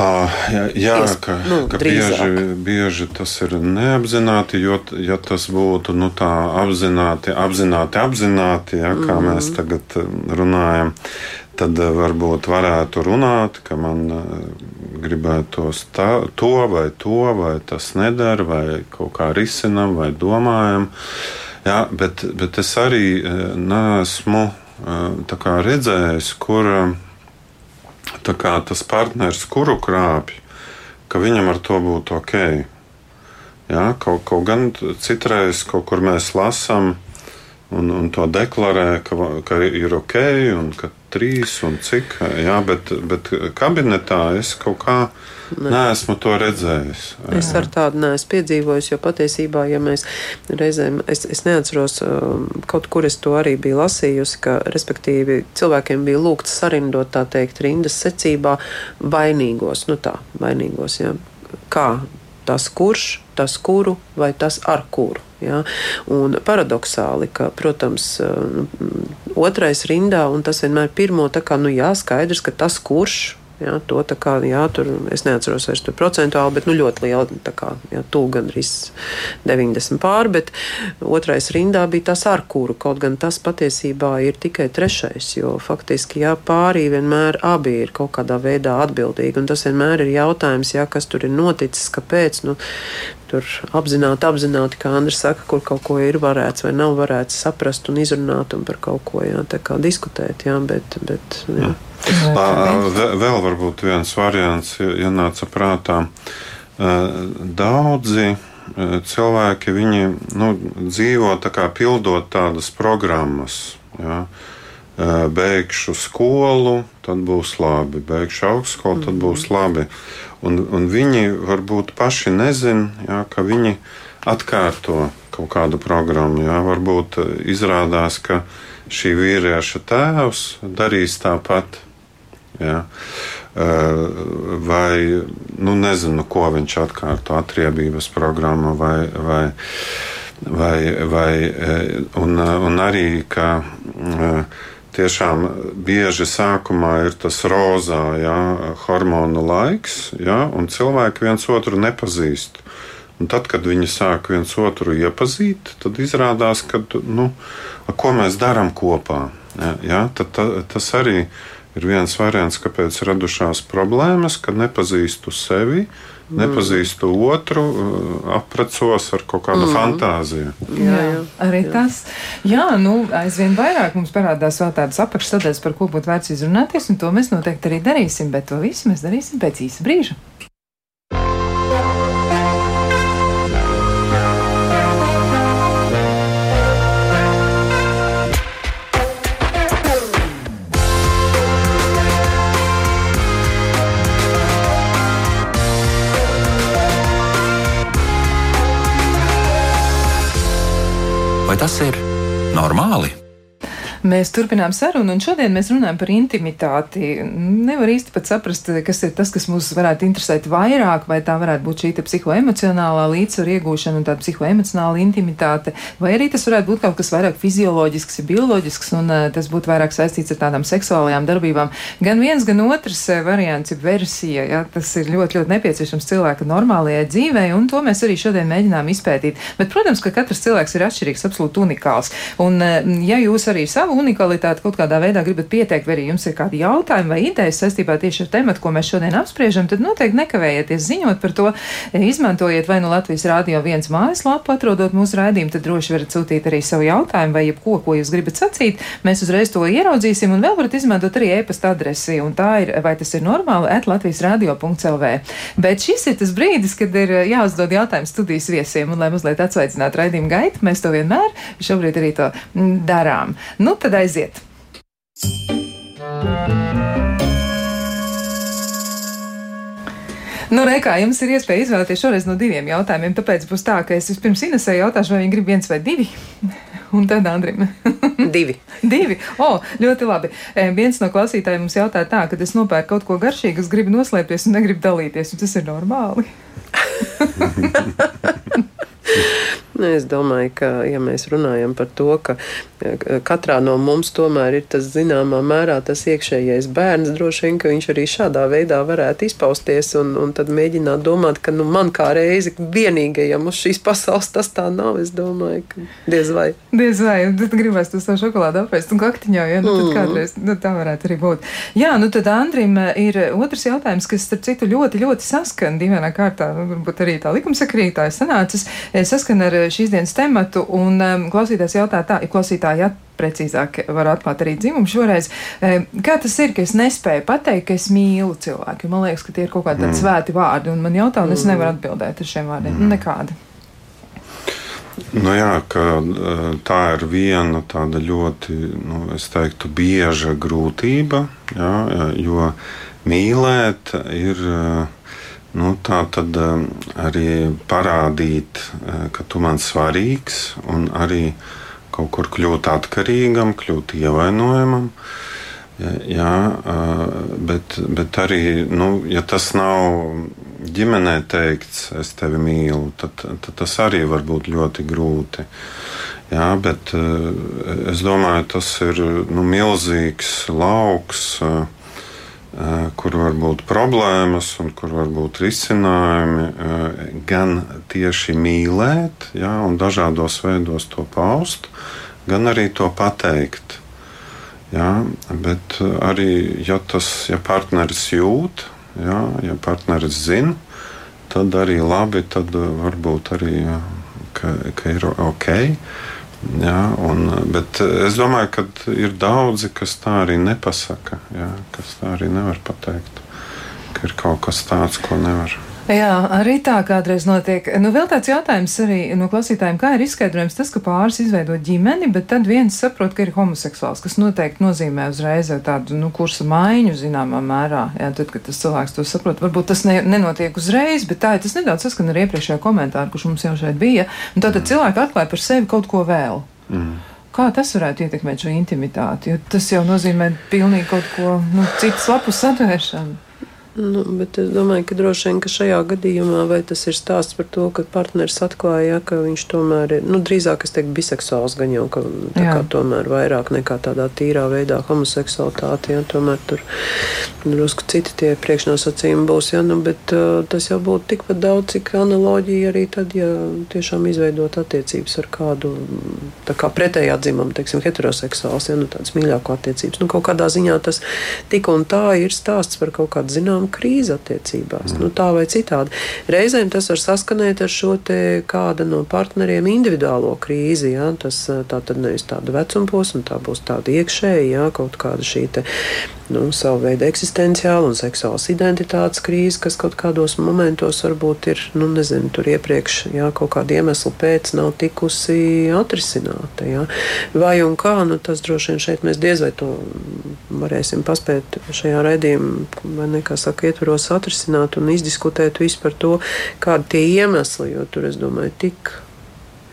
Jā, Ies, ka, nu, ka bieži, bieži tas ir neapzināti, jo ja tas būtu nu, tā apzināti, apzināti, apzināti ja, kā mm mēs tagad runājam, tad varbūt varētu runāt, ka man gribētos tā, to vai to, vai tas nedara, vai kaut kā risinam, vai domājam. Jā, bet, bet es arī neesmu redzējis, kur tas partneris, kuru krāpj, ka viņam ar to būtu ok. Jā, kaut, kaut gan citreiz kaut kur mēs lasām un, un to deklarē, ka, ka ir ok un ka trīs un cik. Jā, bet, bet kabinetā es kaut kā Ne. Nē, esmu to redzējis. Es ar tādu neesmu piedzīvojis, jo patiesībā, ja mēs reizēm, es, es neatceros, um, kaut kur es to arī biju lasījusi, ka, respektīvi, cilvēkiem bija lūgts sarindot, tā teikt, rindas secībā vainīgos, nu tā, vainīgos, jā. Kā tas kurš, tas kuru vai tas ar kuru. Ja? Un paradoxāli, ka, protams, um, otrais rindā, un tas vienmēr pirmo, tā kā, nu jā, skaidrs, ka tas kurš Jā, to tā kā, jā, tur es neatceros vairs tur procentuāli, bet nu, ļoti liela, tā kā, jā, tūl gandrīz 90 pār, bet otrais rindā bija tas ar kuru, kaut gan tas patiesībā ir tikai trešais, jo faktiski, jā, pārī vienmēr abi ir kaut kādā veidā atbildīgi, un tas vienmēr ir jautājums, jā, kas tur ir noticis, kāpēc, nu, tur apzināti, apzināti, kā Andris saka, kur kaut ko ir varēts vai nav varēts saprast un izrunāt un par kaut ko jā, diskutēt. Jā, bet, bet, jā. Vēl varbūt viens variants ienāca prātā. Daudzi cilvēki viņi, nu, dzīvo tā kā pildot tādas programmas. Jā. Beigšu skolu, tad būs labi. Beigšu augstskolu, tad būs labi. Un, un viņi varbūt paši nezina, ka viņi atkārto kaut kādu programmu. Jā. Varbūt izrādās, ka šī vīrieša tēvs darīs tāpat. Jā. Vai, nu, nezinu, ko viņš atkārto, atriebības programmu vai. vai Vai, vai, un, un arī, ka tiešām bieži sākumā ir tas rozā jā, hormonu laiks, jā, un cilvēki viens otru nepazīst. Un tad, kad viņi sāk viens otru iepazīt, tad izrādās, ka nu, ko mēs darām kopā. Jā, tad, ta, tas arī ir viens variants, kāpēc radušās problēmas, kad nepazīstu sevi, nepazīstu otru, uh, aprecos ar kaut kādu mm. fantāziju. Jā, jā, arī jā. tas. Jā, nu, aizvien vairāk mums parādās vēl tādas apakšsadaļas, par ko būtu vērts izrunāties, un to mēs noteikti arī darīsim, bet to visu mēs darīsim pēc īsa brīža. Normāli? Mēs turpinām sarunu, un šodien mēs runājam par intimitāti. Nevar īsti pat saprast, kas ir tas, kas mūs varētu interesēt vairāk, vai tā varētu būt šī psihoemocionālā līdzsvara iegūšana un tāda psihoemocionāla intimitāte, vai arī tas varētu būt kaut kas vairāk fizioloģisks, bioloģisks, un uh, tas būtu vairāk saistīts ar tādām seksuālajām darbībām. Gan viens, gan otrs uh, variants ir versija, ja, tas ir ļoti, ļoti nepieciešams cilvēka normālajai dzīvei, un to mēs arī šodien mēģinām izpētīt. Bet, protams, ka katrs cilvēks ir atšķirīgs, absolūti unikāls. Un, uh, ja jūs arī savu unikalitāti kaut kādā veidā gribat pieteikt, vai arī jums ir kādi jautājumi vai idejas saistībā tieši ar tematu, ko mēs šodien apspriežam, tad noteikti nekavējieties ziņot par to. Izmantojiet vai nu Latvijas Rādio viens mājaslapu, atrodot mūsu raidījumu, tad droši varat sūtīt arī savu jautājumu vai jebko, ko jūs gribat sacīt. Mēs uzreiz to ieraudzīsim un vēl varat izmantot arī e-pasta adresi, un tā ir, vai tas ir normāli, at Latvijas radio.lv. Bet šis ir tas brīdis, kad ir jāuzdod jautājums studijas viesiem, un lai mazliet atsveicinātu raidījumu gaitu, mēs to vienmēr šobrīd arī to darām. Nu, tad aiziet! Nu, Reikā, jums ir iespēja izvēlēties šoreiz no diviem jautājumiem. Tāpēc būs tā, ka es vispirms Inesē jautāšu, vai viņi grib viens vai divi. *laughs* Un tad Andrim. *laughs* divi. divi. O, oh, ļoti labi. E, viens no klausītājiem mums jautāja tā, ka es nopērku kaut ko garšīgu, es gribu noslēpties un negribu dalīties. Un tas ir normāli. *laughs* Nu, es domāju, ka, ja mēs runājam par to, ka katrā no mums tomēr ir tas zināmā mērā tas iekšējais bērns, droši vien, ka viņš arī šādā veidā varētu izpausties un, un tad mēģināt domāt, ka nu, man kā reizi vienīgajam uz šīs pasaules tas tā nav. Es domāju, ka diez vai. Diez vai, un tad gribēs to savu šokolādu apēst un kaktiņā, ja nu, tad mm. kādreiz nu, tā varētu arī būt. Jā, nu tad Andrim ir otrs jautājums, kas, starp citu, ļoti, ļoti saskan divainā kārtā, nu, varbūt arī tā likumsakrītāja sanācis, saskan ar šīs dienas tematu, un um, klausītājs jautā tā, ja klausītāji at, precīzāk var atklāt arī dzimumu šoreiz. Kā tas ir, ka es nespēju pateikt, ka es mīlu cilvēku? Man liekas, ka tie ir kaut kādi mm. svēti vārdi, un man jautā, un es mm. nevaru atbildēt uz šiem vārdiem. Mm. Nekādi. Nu jā, ka, tā ir viena tāda ļoti, nu, es teiktu, bieža grūtība, jā, jo mīlēt ir uh, Nu, tā tad um, arī parādīt, uh, ka tu man svarīgs un arī kaut kur kļūt atkarīgam, kļūt ievainojamam. Jā, uh, bet, bet arī, nu, ja tas nav ģimenē teikts, es tevi mīlu, tad, tad tas arī var būt ļoti grūti. Jā, bet uh, es domāju, tas ir nu, milzīgs lauks kur var būt problēmas un kur var būt risinājumi, gan tieši mīlēt, jā, un dažādos veidos to paust, gan arī to pateikt. Jā, bet arī, ja tas ja partneris jūt, jā, ja partneris zina, tad arī labi, tad varbūt arī ka, ka ir ok. Jā, un, bet es domāju, ka ir daudzi, kas tā arī nepasaka, jā, kas tā arī nevar pateikt, ka ir kaut kas tāds, ko nevar. Jā, arī tā kādreiz notiek. Nu, vēl tāds jautājums arī no klausītājiem, kā ir izskaidrojams tas, ka pāris izveido ģimeni, bet tad viens saprot, ka ir homoseksuāls, kas noteikti nozīmē uzreiz tādu, nu, kursa maiņu zināmā mērā. Jā, tad, kad tas cilvēks to saprot, varbūt tas ne, nenotiek uzreiz, bet tā ir tas nedaudz saskan ar iepriekšējo komentāru, kurš mums jau šeit bija. Un tātad cilvēki atklāja par sevi kaut ko vēl. Mm. Kā tas varētu ietekmēt šo intimitāti? Jo tas jau nozīmē pilnīgi kaut ko nu, citu slapu satvēršanu. Nu, bet es domāju, ka droši vien ka šajā gadījumā tas ir stāsts par to, ka partneris atklāja, ka viņš tomēr ir nu, drīzāk, teiktu, biseksuāls, gan jau ka tā kā tomēr vairāk nekā tādā tīrā veidā homoseksualitāte. Ja, tomēr tur drusku citi tie priekšnosacījumi būs. Ja, nu, bet uh, tas jau būtu tikpat daudz, cik analoģija arī tad, ja tiešām izveidot attiecības ar kādu kā pretējā dzimuma, teiksim, heteroseksuāls, ja nu, tādas mīļāko attiecības. Nu, kaut kādā ziņā tas tik un tā ir stāsts par kaut kādu zināmu zinām krīze attiecībās. Mm. Nu, tā vai citādi. Reizēm tas var saskanēt ar šo kāda no partneriem individuālo krīzi. Ja? Tas tā tad nevis tāda vecuma posma, tā būs tāda iekšēja, ja? kaut kāda šī te, nu, savu veidu eksistenciāla un seksuālas identitātes krīze, kas kaut kādos momentos varbūt ir, nu, nezinu, tur iepriekš, jā, kaut kāda iemesla pēc nav tikusi atrisināta. Jā. Vai un kā, nu, tas droši vien šeit mēs diez vai to varēsim paspēt šajā raidījumā, vai nekā saka, ietvaros atrisināt un izdiskutēt visu par to, kādi tie iemesli, jo tur, es domāju, tik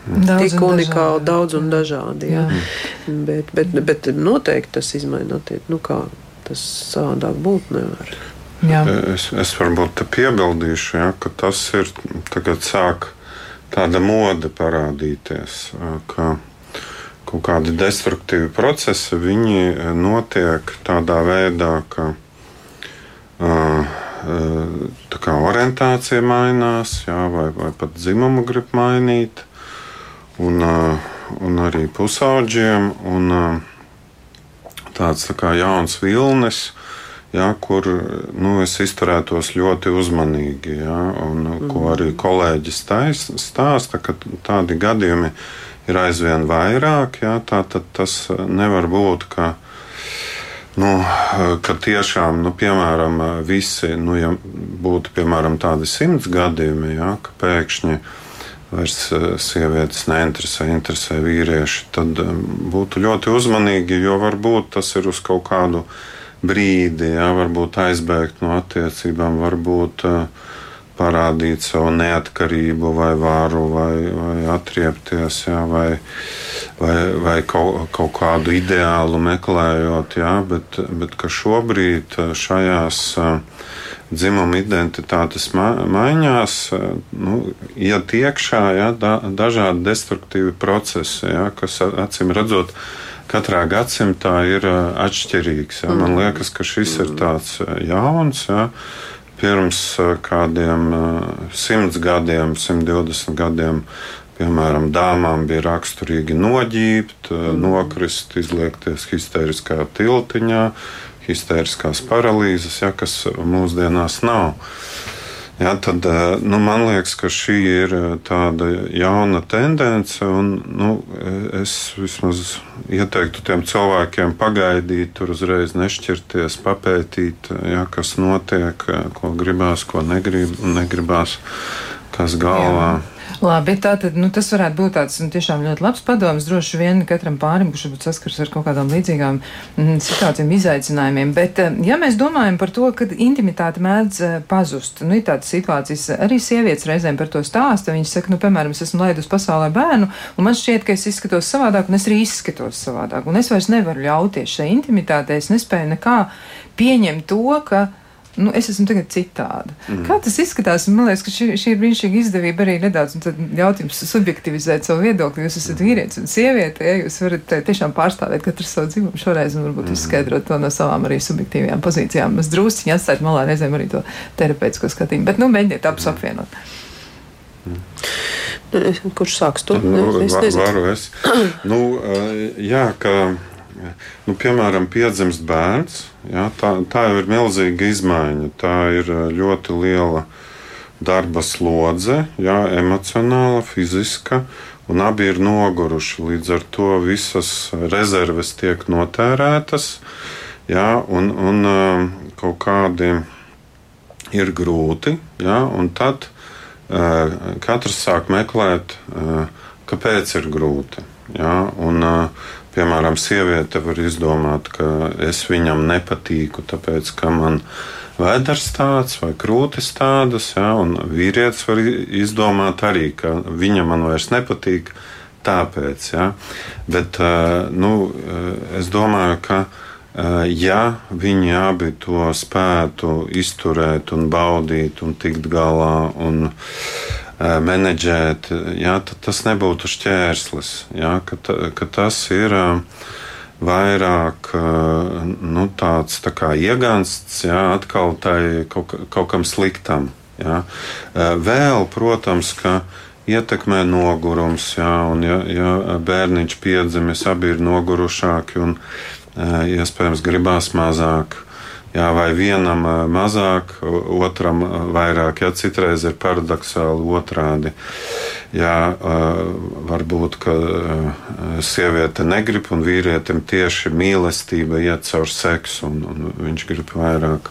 Daudz tik unikāli, daudz un dažādi. Jā. Jā. Bet, bet, bet noteikti tas izmaina attiecības. Nu, kā tas savādāk būt nevar. Jā. Es, es varbūt piebildīšu, ja, ka tas ir tagad sāk tāda mode parādīties, ka kaut kādi destruktīvi procesi, viņi notiek tādā veidā, ka tā kā orientācija mainās, jā, vai, vai pat dzimumu grib mainīt, un, un arī pusauģiem, un tāds tā kā jauns vilnis, ja, kur nu, es izturētos ļoti uzmanīgi. Ja, un, mm. Ko arī kolēģis stāsta, ka tādi gadījumi ir aizvien vairāk. Ja, tā tas nevar būt. Ka, Nu, ka tiešām, nu, piemēram, visi, nu, ja būtu piemēram, tādi simts gadījumi, ja, ka pēkšņi vairs sievietes neinteresē, interesē vīrieši, tad būtu ļoti uzmanīgi, jo varbūt tas ir uz kaut kādu brīdi, ja, varbūt aizbēgt no attiecībām, varbūt uh, parādīt savu neatkarību, vai varu, vai, vai atriepties, jā, vai, vai, vai kaut, kaut kādu ideālu meklējot. Jā, bet, bet šobrīd šajās dzimuma identitātes maiņās nu, iet iekšā jā, da, dažādi destruktīvi procesi, jā, kas acīm redzot. Katrā gadsimtā ir atšķirīgs. Ja. Man liekas, ka šis ir tāds jauns. Ja pirms kādiem simts gadiem, 120 gadiem. Piemēram, dāmām bija raksturīgi noģībt, mm. nokrist, izliekties histēriskā tiltiņā, histēriskās paralīzes, ja, kas mūsdienās nav. Ja, tad, nu, man liekas, ka šī ir tāda jauna tendence. Un, nu, es vismaz ieteiktu tiem cilvēkiem pagaidīt, tur uzreiz nešķirties, papētīt, ja, kas notiek, ko gribās, ko negrib, negribās, kas galvā. Jā. Labi, tātad nu, tas varētu būt tāds nu, tiešām ļoti labs padoms droši vien katram pārim, kurš varbūt saskars ar kaut kādām līdzīgām mm, situācijām, izaicinājumiem. Bet, eh, ja mēs domājam par to, ka intimitāte mēdz eh, pazust, nu, ir tādas situācijas, arī sievietes reizēm par to stāsta. Viņas saka, nu, piemēram, es esmu laidus pasaulē bērnu, un man šķiet, ka es izskatos savādāk, un es arī izskatos savādāk, un es vairs nevaru ļauties šai intimitātei, es nespēju nekā pieņemt to, ka nu, es esmu tagad citāda. Mm. Kā tas izskatās? Man liekas, ka šī, šī ir brīnišķīga izdevība arī nedaudz ļaut jums subjektivizēt savu viedokli. Jūs esat vīrietis un sieviete, ja jūs varat tiešām pārstāvēt katru savu dzīvumu šoreiz un varbūt mm. izskaidrot to no savām arī subjektīvajām pozīcijām. Es drusciņi atstāt malā reizēm arī to terapeitisko skatījumu, bet nu mēģiniet abus apvienot. Mm. Kurš sāks to? Nu, es nezinu. Varu es. *clears throat* nu, jā, ka Nu, piemēram, piedzimst bērns. Ja, tā, tā jau ir milzīga izmaiņa. Tā ir eh, ļoti liela darba slodze, jā, emocionāla, fiziska, un abi ir noguruši. Līdz ar to visas rezerves tiek notērētas, jā, un, un um, kaut kādi ir grūti, un tad uh, katrs sāk meklēt, kāpēc ir grūti. Jā, un, uh, piemēram, sieviete var izdomāt, ka es viņam nepatīku, tāpēc ka man vēders tāds vai krūtis tādas, ja, un vīrietis var izdomāt arī, ka viņa man vairs nepatīk. Tāpēc, ja. Bet nu, es domāju, ka ja viņi abi to spētu izturēt un baudīt un tikt galā un menedžēt, tad tas nebūtu šķērslis. Ja, ka, ka tas ir vairāk nu, tāds tā kā iegansts, jā, atkal tai kaut, kaut kam sliktam. Jā. Vēl, protams, ka ietekmē nogurums, jā, un ja, ja bērniņš piedzimis, abi ir nogurušāki un iespējams gribās mazāk. Jā, vai vienam mazāk, otram vairāk. Jā, citreiz ir paradoxāli otrādi. Jā, varbūt ka sieviete negrib, un vīrietim tieši mīlestība iet caur seksu, un, un viņš grib vairāk.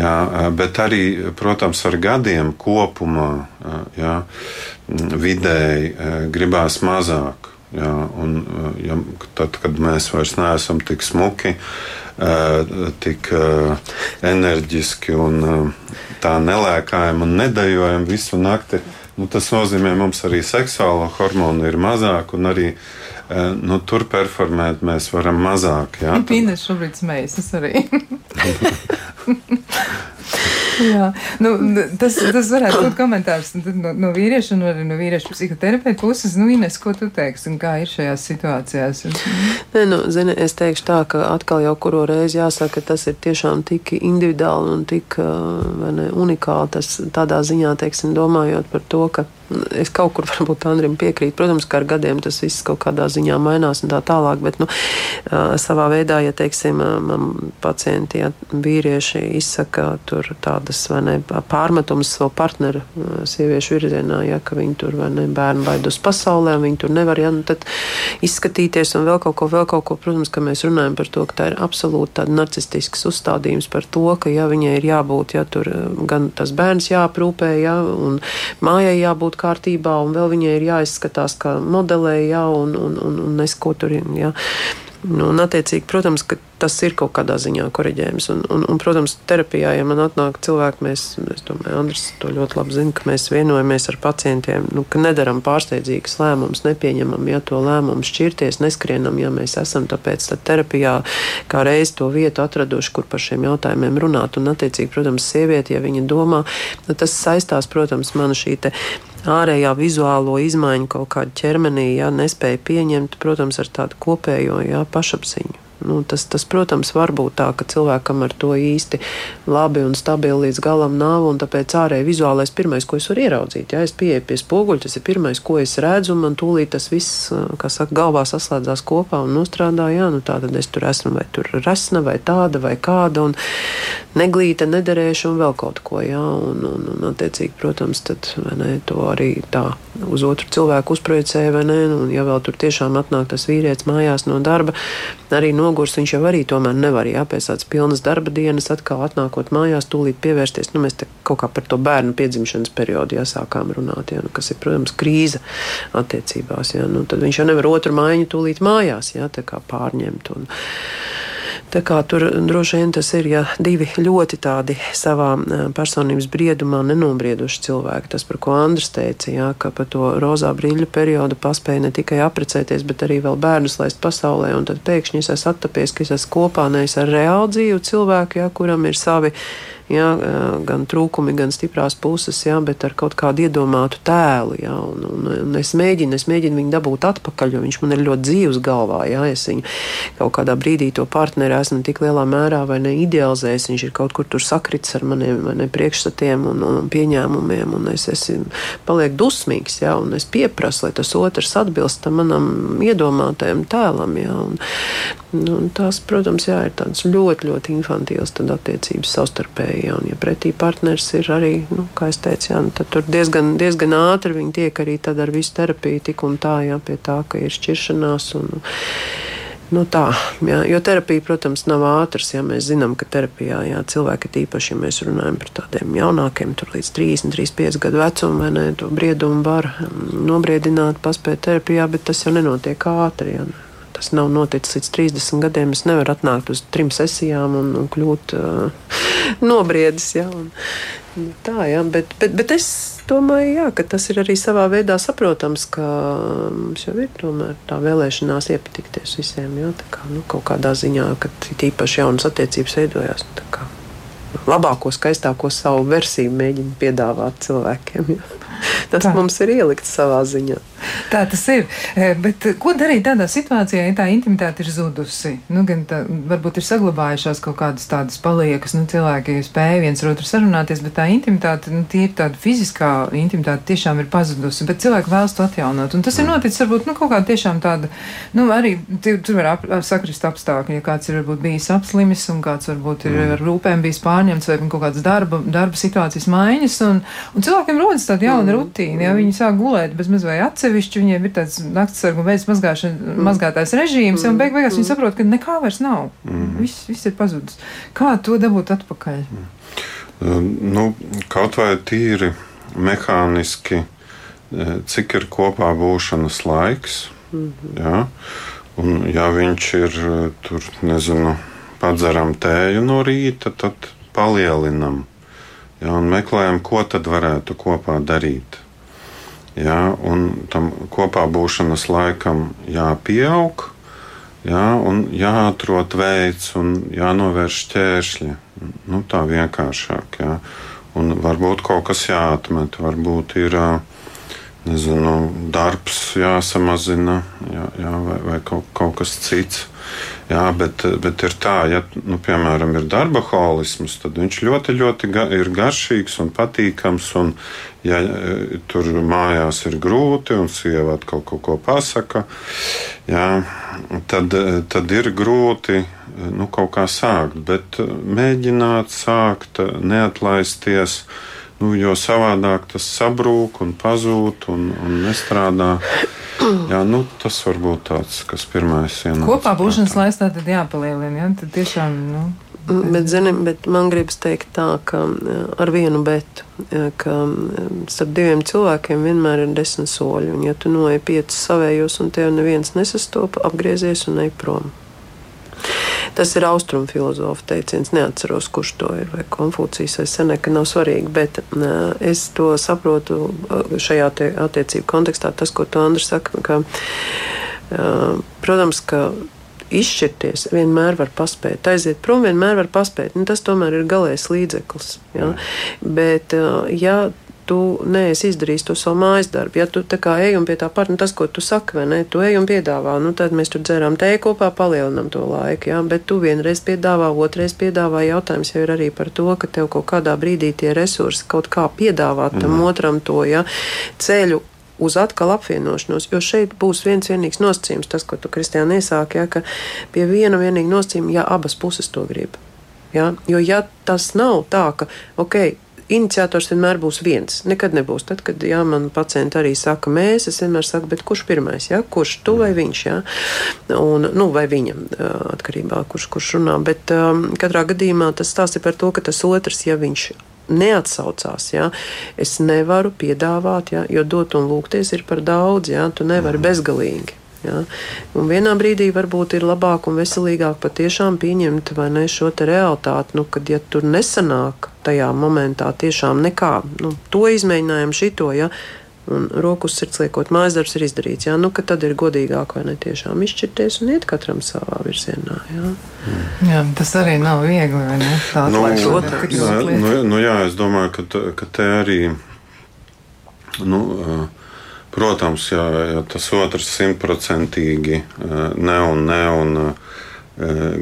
Jā, bet arī, protams, ar gadiem kopumā jā, vidēji gribās mazāk. Jā, un, ja, tad, kad mēs vairs neesam tik smuki, tik enerģiski un tā nelēkājam un nedējojam visu nakti. Nu, tas nozīmē, ka mums arī seksuālo hormonu ir mazāk, un arī nu, tur performēt mēs varam mazāk. Jā, *laughs* Pīnes šobrīd smējas, es arī. *laughs* Jā, nu, tas, tas varētu būt komentārs no, no vīrieša un arī no vīrieša psihoterapeita puses. Nu, Ines, ko tu teiksi un kā ir šajās situācijās? Nē, nu, zini, es teikšu tā, ka atkal jau kuru reizi jāsaka, ka tas ir tiešām tik individuāli un tik ne, unikāli. Tas tādā ziņā, teiksim, domājot par to, ka es kaut kur *laughs* varbūt Andrim piekrītu. Protams, ka ar gadiem tas viss kaut kādā ziņā mainās un tā tālāk, bet nu, savā veidā, ja teiksim, man pacienti, ja vīrieši izsaka tur tādas vai ne pārmetumus savu partneru sieviešu virzienā, ja ka viņi tur vai ne bērnu baidus pasaulē, viņi tur nevar, ja nu tad izskatīties un vēl kaut ko, vēl kaut ko, protams, ka mēs runājam par to, ka tā ir absolūti tāda narcistisks uzstādījums par to, ka ja viņai ir jābūt, ja tur gan tas bērns jāprūpē, ja, un mājai jābūt kārtībā, un vēl viņai ir jāizskatās kā modelē, jā, un, un, un, un nesko tur ir. Nu, un, attiecīgi, protams, tas ir kaut kādā ziņā korģējums. Un, un, un, protams, terapijā, ja man atnāk cilvēki, mēs, es domāju, Andris to ļoti labi zina, ka mēs vienojamies ar pacientiem, nu, ka nedaram pārsteidzīgas lēmumus, nepieņemam, ja to lēmumu šķirties, neskrienam, ja mēs esam. Tāpēc terapijā kā reiz to vietu atraduši, kur par šiem jautājumiem runāt. Un, attiecīgi, protams, sieviete, ja viņa domā, nu, tas saistās, protams, man šī ārējā vizuālo izmaiņu kaut kādā ķermenī, ja nespēja pieņemt, protams, ar tādu kopējo ja, pašapziņu. Nu, tas, tas, protams, var būt tā, ka cilvēkam ar to īsti labi un stabili līdz galam nav, tāpēc ārēji vizuālais pirmais, ko es varu ieraudzīt, ja es pieeju pie spoguļa, tas ir pirmais, ko es redzu, man tūlīt tas viss, kā saka, galvā saslēdzās kopā un nostrādā, jā, nu tā tad es tur esmu, vai tur resna, vai tāda, vai kāda, un neglīta, nederēša, un vēl kaut ko, jā, un, un, un attiecīgi, protams, tad, ne, to arī tā uz otru cilvēku uzprojicēja, vai ne, un ja vēl tur tiešām atnāk tas vīrietis mājās no darba, arī no nogurs, viņš jau arī tomēr nevar, jā, pēc tādas pilnas darba dienas, atkal atnākot mājās, tūlīt pievērsties. Nu, mēs te kaut kā par to bērnu piedzimšanas periodu jāsākām runāt, jā, nu, kas ir, protams, krīze attiecībās. Jā, nu, tad viņš jau nevar otru mājiņu tūlīt mājās, jā, tā kā pārņemt. Un, Tā kā tur droši vien tas ir ja, divi ļoti tādi savā personības briedumā nenobrieduši cilvēki. Tas, par ko Andris teica, jā, ka pa to rozā brīļu periodu paspēja ne tikai apprecēties, bet arī vēl bērnus laist pasaulē. Un tad pēkšņi es esmu attapies, ka es esmu kopā nevis ar reālu dzīvu cilvēku, jā, kuram ir savi jā, gan trūkumi, gan stiprās puses, jā, bet ar kaut kādu iedomātu tēlu. Jā, un, un, un es mēģinu, es mēģinu viņu dabūt atpakaļ, jo viņš man ir ļoti dzīves galvā. Jā, es viņu kaut kādā brīdī to partneri esmu tik lielā mērā vai ne idealizējis. Viņš ir kaut kur tur sakrits ar maniem ne, priekšstatiem un, un pieņēmumiem, un es esmu paliek dusmīgs, jā, un es pieprasu, lai tas otrs atbilst manam iedomātajam tēlam. Jā, un, un tās, protams, jā, ir tādas ļoti, ļoti infantīvas attiecības savstarpēji terapija. Un, ja pretī partneris ir arī, nu, kā es teicu, jā, nu, tad tur diezgan, diezgan ātri viņi tiek arī ar visu terapiju tik un tā, jā, pie tā, ka ir šķiršanās. Un, Nu tā, jā, jo terapija, protams, nav ātras. Ja mēs zinām, ka terapijā jā, cilvēki, tīpaši, ja mēs runājam par tādiem jaunākiem, tur līdz 30, 35 gadu vecumam, vai ne, to briedumu var mm, nobriedināt, paspēt terapijā, bet tas jau nenotiek ātri. Ja. Tas nav noticis līdz 30 gadiem. Es nevaru atnākt uz trim sesijām un, un kļūt uh, *laughs* nobriedis. Ja, un, tā, ja, bet, bet, bet es domāju, jā, ka tas ir arī savā veidā saprotams, ka mums jau ir tā vēlēšanās iepatikties visiem. Jā, kā, nu, kaut kādā ziņā, kad īpaši jaunas attiecības veidojās. Nu, kā, labāko, skaistāko savu versiju mēģina piedāvāt cilvēkiem. Jā. *laughs* Tas tā. mums ir ielikts savā ziņā. *laughs* Tā tas ir. E, bet ko darīt tādā situācijā, ja tā intimitāte ir zudusi? Nu, gan tā, varbūt ir saglabājušās kaut kādas tādas paliekas, nu, cilvēki spēja viens ar otru sarunāties, bet tā intimitāte, nu, tie ir tāda fiziskā intimitāte tiešām ir pazudusi, bet cilvēki vēlas to atjaunot. Un tas ir noticis varbūt, nu, kaut kā tiešām tāda, nu, arī tur var ap, sakrist apstākļi, ja kāds ir varbūt bijis apslimis un kāds varbūt ir ar rūpēm bijis pārņemts vai kaut kādas darba, darba situācijas maiņas, un, un cilvēkiem rodas tāda jauna mm. rutīna, ja viņi sāk gulēt bez maz vai atsevišķi, viņiem ir tāds naktsargu veids mm. mazgātājs režīms, mm. un beig beigās mm. viņi saprot, ka nekā vairs nav. Mm. Viss, viss ir pazudis. Kā to dabūt atpakaļ? Mm. Nu, kaut vai tīri mehāniski, e, cik ir kopā būšanas laiks. Mm -hmm. ja? Un, ja viņš ir e, tur, nezinu, padzeram tēju no rīta, tad palielinam ja, un meklējam, ko tad varētu kopā darīt. Ja, tam kopā būšanas laikam jāpieaug, ja, un jāatrod veids un jānovērš šķēršļi. Nu, tā vienkāršāk. Ja. Un varbūt kaut kas jāatmet, varbūt ir nezinu, darbs jāsamazina jā, jā, vai, vai kaut, kaut kas cits. Jā, bet, bet ir tā, ja, nu, piemēram, ir darba holisms, tad viņš ļoti, ļoti ga, ir garšīgs un patīkams. Un, ja tur mājās ir grūti un sieva atkal kaut ko pasaka, jā, tad, tad ir grūti nu, kaut kā sākt. Bet mēģināt sākt, neatlaisties. Nu, jo savādāk tas sabrūk un pazūd un, un nestrādā. Jā, nu, tas var būt tāds, kas pirmais ienāca. Kopā būšanas laiks tā tad jāpalielina, jā, tad tiešām, nu. Mm, bet, zini, bet man gribas teikt tā, ka ar vienu bet, ka starp diviem cilvēkiem vienmēr ir desmit soļi, un ja tu noej piecus savējos un tev neviens nesastopa, apgriezies un ej prom. Tas ir austrumu filozofu teiciens. Neatceros, kurš to ir, vai Konfūcijas vai Seneka, nav svarīgi, bet es to saprotu šajā attiecību kontekstā. Tas, ko tu Andri saka, ka, protams, ka izšķirties vienmēr var paspēt. Aiziet prom vienmēr var paspēt. Nu, tas tomēr ir galējs līdzeklis. Ja? Bet, ja tu neesi izdarījis to savu mājas darbu. Ja tu tā kā ej un pie tā partnera, nu, tas, ko tu saki, vai ne, tu ej un piedāvā, nu tad mēs tur dzērām tēju kopā, palielinam to laiku, jā, bet tu vienreiz piedāvā, otrreiz piedāvā, jautājums jau ir arī par to, ka tev kaut kādā brīdī tie resursi kaut kā piedāvāt tam mm. otram to, ja, ceļu uz atkal apvienošanos, jo šeit būs viens vienīgs nosacījums, tas, ko tu, Kristiāna, iesāki, ja, ka pie viena vienīga nosacījuma, ja abas puses to grib. Ja? Jo ja tas nav tā, ka, ok, iniciators vienmēr būs viens. Nekad nebūs. Tad, kad jā, man pacienti arī saka, mēs, es vienmēr saku, bet kurš pirmais? Jā? Kurš tu vai viņš? Jā? Un, nu, vai viņa atkarībā, kurš, kurš runā. Bet um, katrā gadījumā tas stāsta par to, ka tas otrs, ja viņš neatsaucās. Ja? Es nevaru piedāvāt, ja? jo dot un lūgties ir par daudz. Ja? Tu nevari mhm. bezgalīgi. Ja? Un vienā brīdī varbūt ir labāk un veselīgāk patiešām pieņemt ne, šo realitāti, nu, kad ja tur nesanāk tajā momentā tiešām nekā, nu, to izmēģinājumu šito. Ja? Un rokas sirds liekot, mājas darbs ir izdarīts. Jā, nu, tad ir godīgāk vai ne tiešām izšķirties un iet katram savā virzienā. Jā, jā tas arī nav viegli. Tā nu, jā, nu, nu, jā, es domāju, ka, ka te arī. Nu, uh, Protams, ja, ja tas otrs simtprocentīgi eh, ne un ne un eh,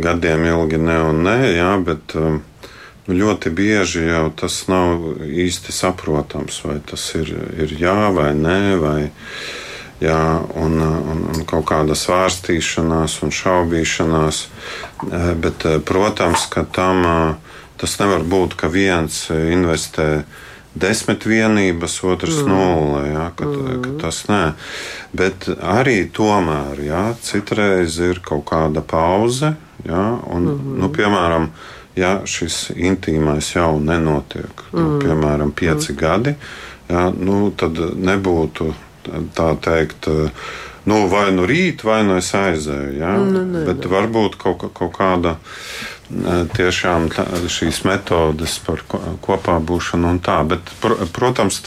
gadiem ilgi ne un ne, jā, bet eh, ļoti bieži jau tas nav īsti saprotams, vai tas ir, ir jā vai nē. Vai, jā, un, un, un kaut kāda svārstīšanās un šaubīšanās. Bet, protams, ka tam tas nevar būt, ka viens investē desmit vienības, otrs mm. nulle. Ja, ka, mm. ka tas nē. Bet arī tomēr ja, citreiz ir kaut kāda pauze. Ja, un, mm -hmm. nu, piemēram, ja šis intīmais jau nenotiek, nu, mm. nu, piemēram, pieci mm. gadi, ja, nu, tad nebūtu tā teikt. Nu, vai nu rīt, vai nu es aizēju. Ja? Nu, ne, Bet ne. varbūt kaut, kaut kāda tiešām šīs metodes par kopā būšanu un tā. Bet, protams,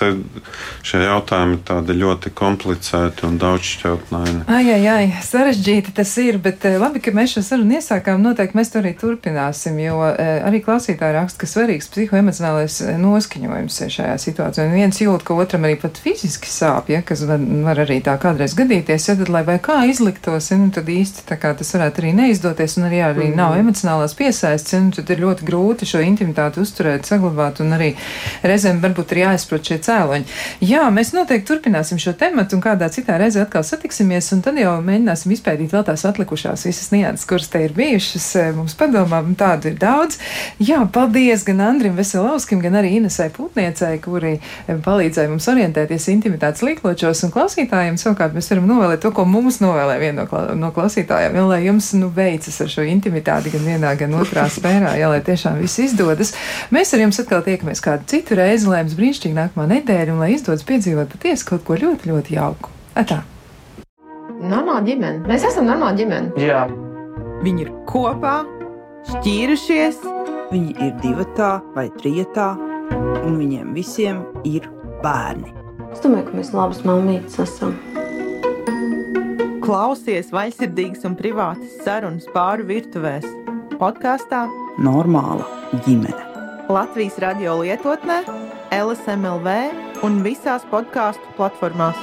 šie jautājumi ir tādi ļoti komplicēti un daudzšķautnaini. Ai, ai, ai, sarežģīti tas ir, bet labi, ka mēs šo sarunu iesākām. Noteikti mēs to arī turpināsim, jo arī klausītāji raksta, ka svarīgs psihoemocionālais noskaņojums šajā situācijā. Un viens jūt, ka otram arī pat fiziski sāp, ja, kas var, var arī tā kādreiz gadīties, ja tad, lai vai kā izliktos, ja, nu, tad īsti tā kā tas varētu arī neizdoties un arī, arī mm -hmm. nav emocionālās piesaistības iesaists, un tad ir ļoti grūti šo intimitāti uzturēt, saglabāt, un arī reizēm varbūt ir jāizprot šie cēloņi. Jā, mēs noteikti turpināsim šo tematu, un kādā citā reizē atkal satiksimies, un tad jau mēģināsim izpētīt vēl tās atlikušās visas nianses, kuras te ir bijušas eh, mums padomā, un tādu ir daudz. Jā, paldies gan Andrim Veselauskim, gan arī Inesai Putniecei, kuri eh, palīdzēja mums orientēties intimitātes līkločos, un klausītājiem savukārt mēs varam novēlēt to, ko mums novēlē viena no, no klausītājiem, jo lai jums nu veicas ar šo intimitāti gan vienā, gan otrā sfērā, jā, lai tiešām viss izdodas. Mēs ar jums atkal tiekamies kādu citu reizi, lai jums brīnišķīgi nākamā nedēļa un lai izdodas piedzīvot patiesi kaut ko ļoti, ļoti jauku. Atā! Normāla ģimene. Mēs esam normāla ģimene. Jā. Viņi ir kopā, šķīrušies, viņi ir divatā vai trijotā, un viņiem visiem ir bērni. Es domāju, ka mēs labas mammītes esam. Klausies vaļsirdīgas un privātas sarunas pāri virtuvēs podkāstā Normāla ģimene. Latvijas radio lietotnē, LSMLV un visās podkāstu platformās.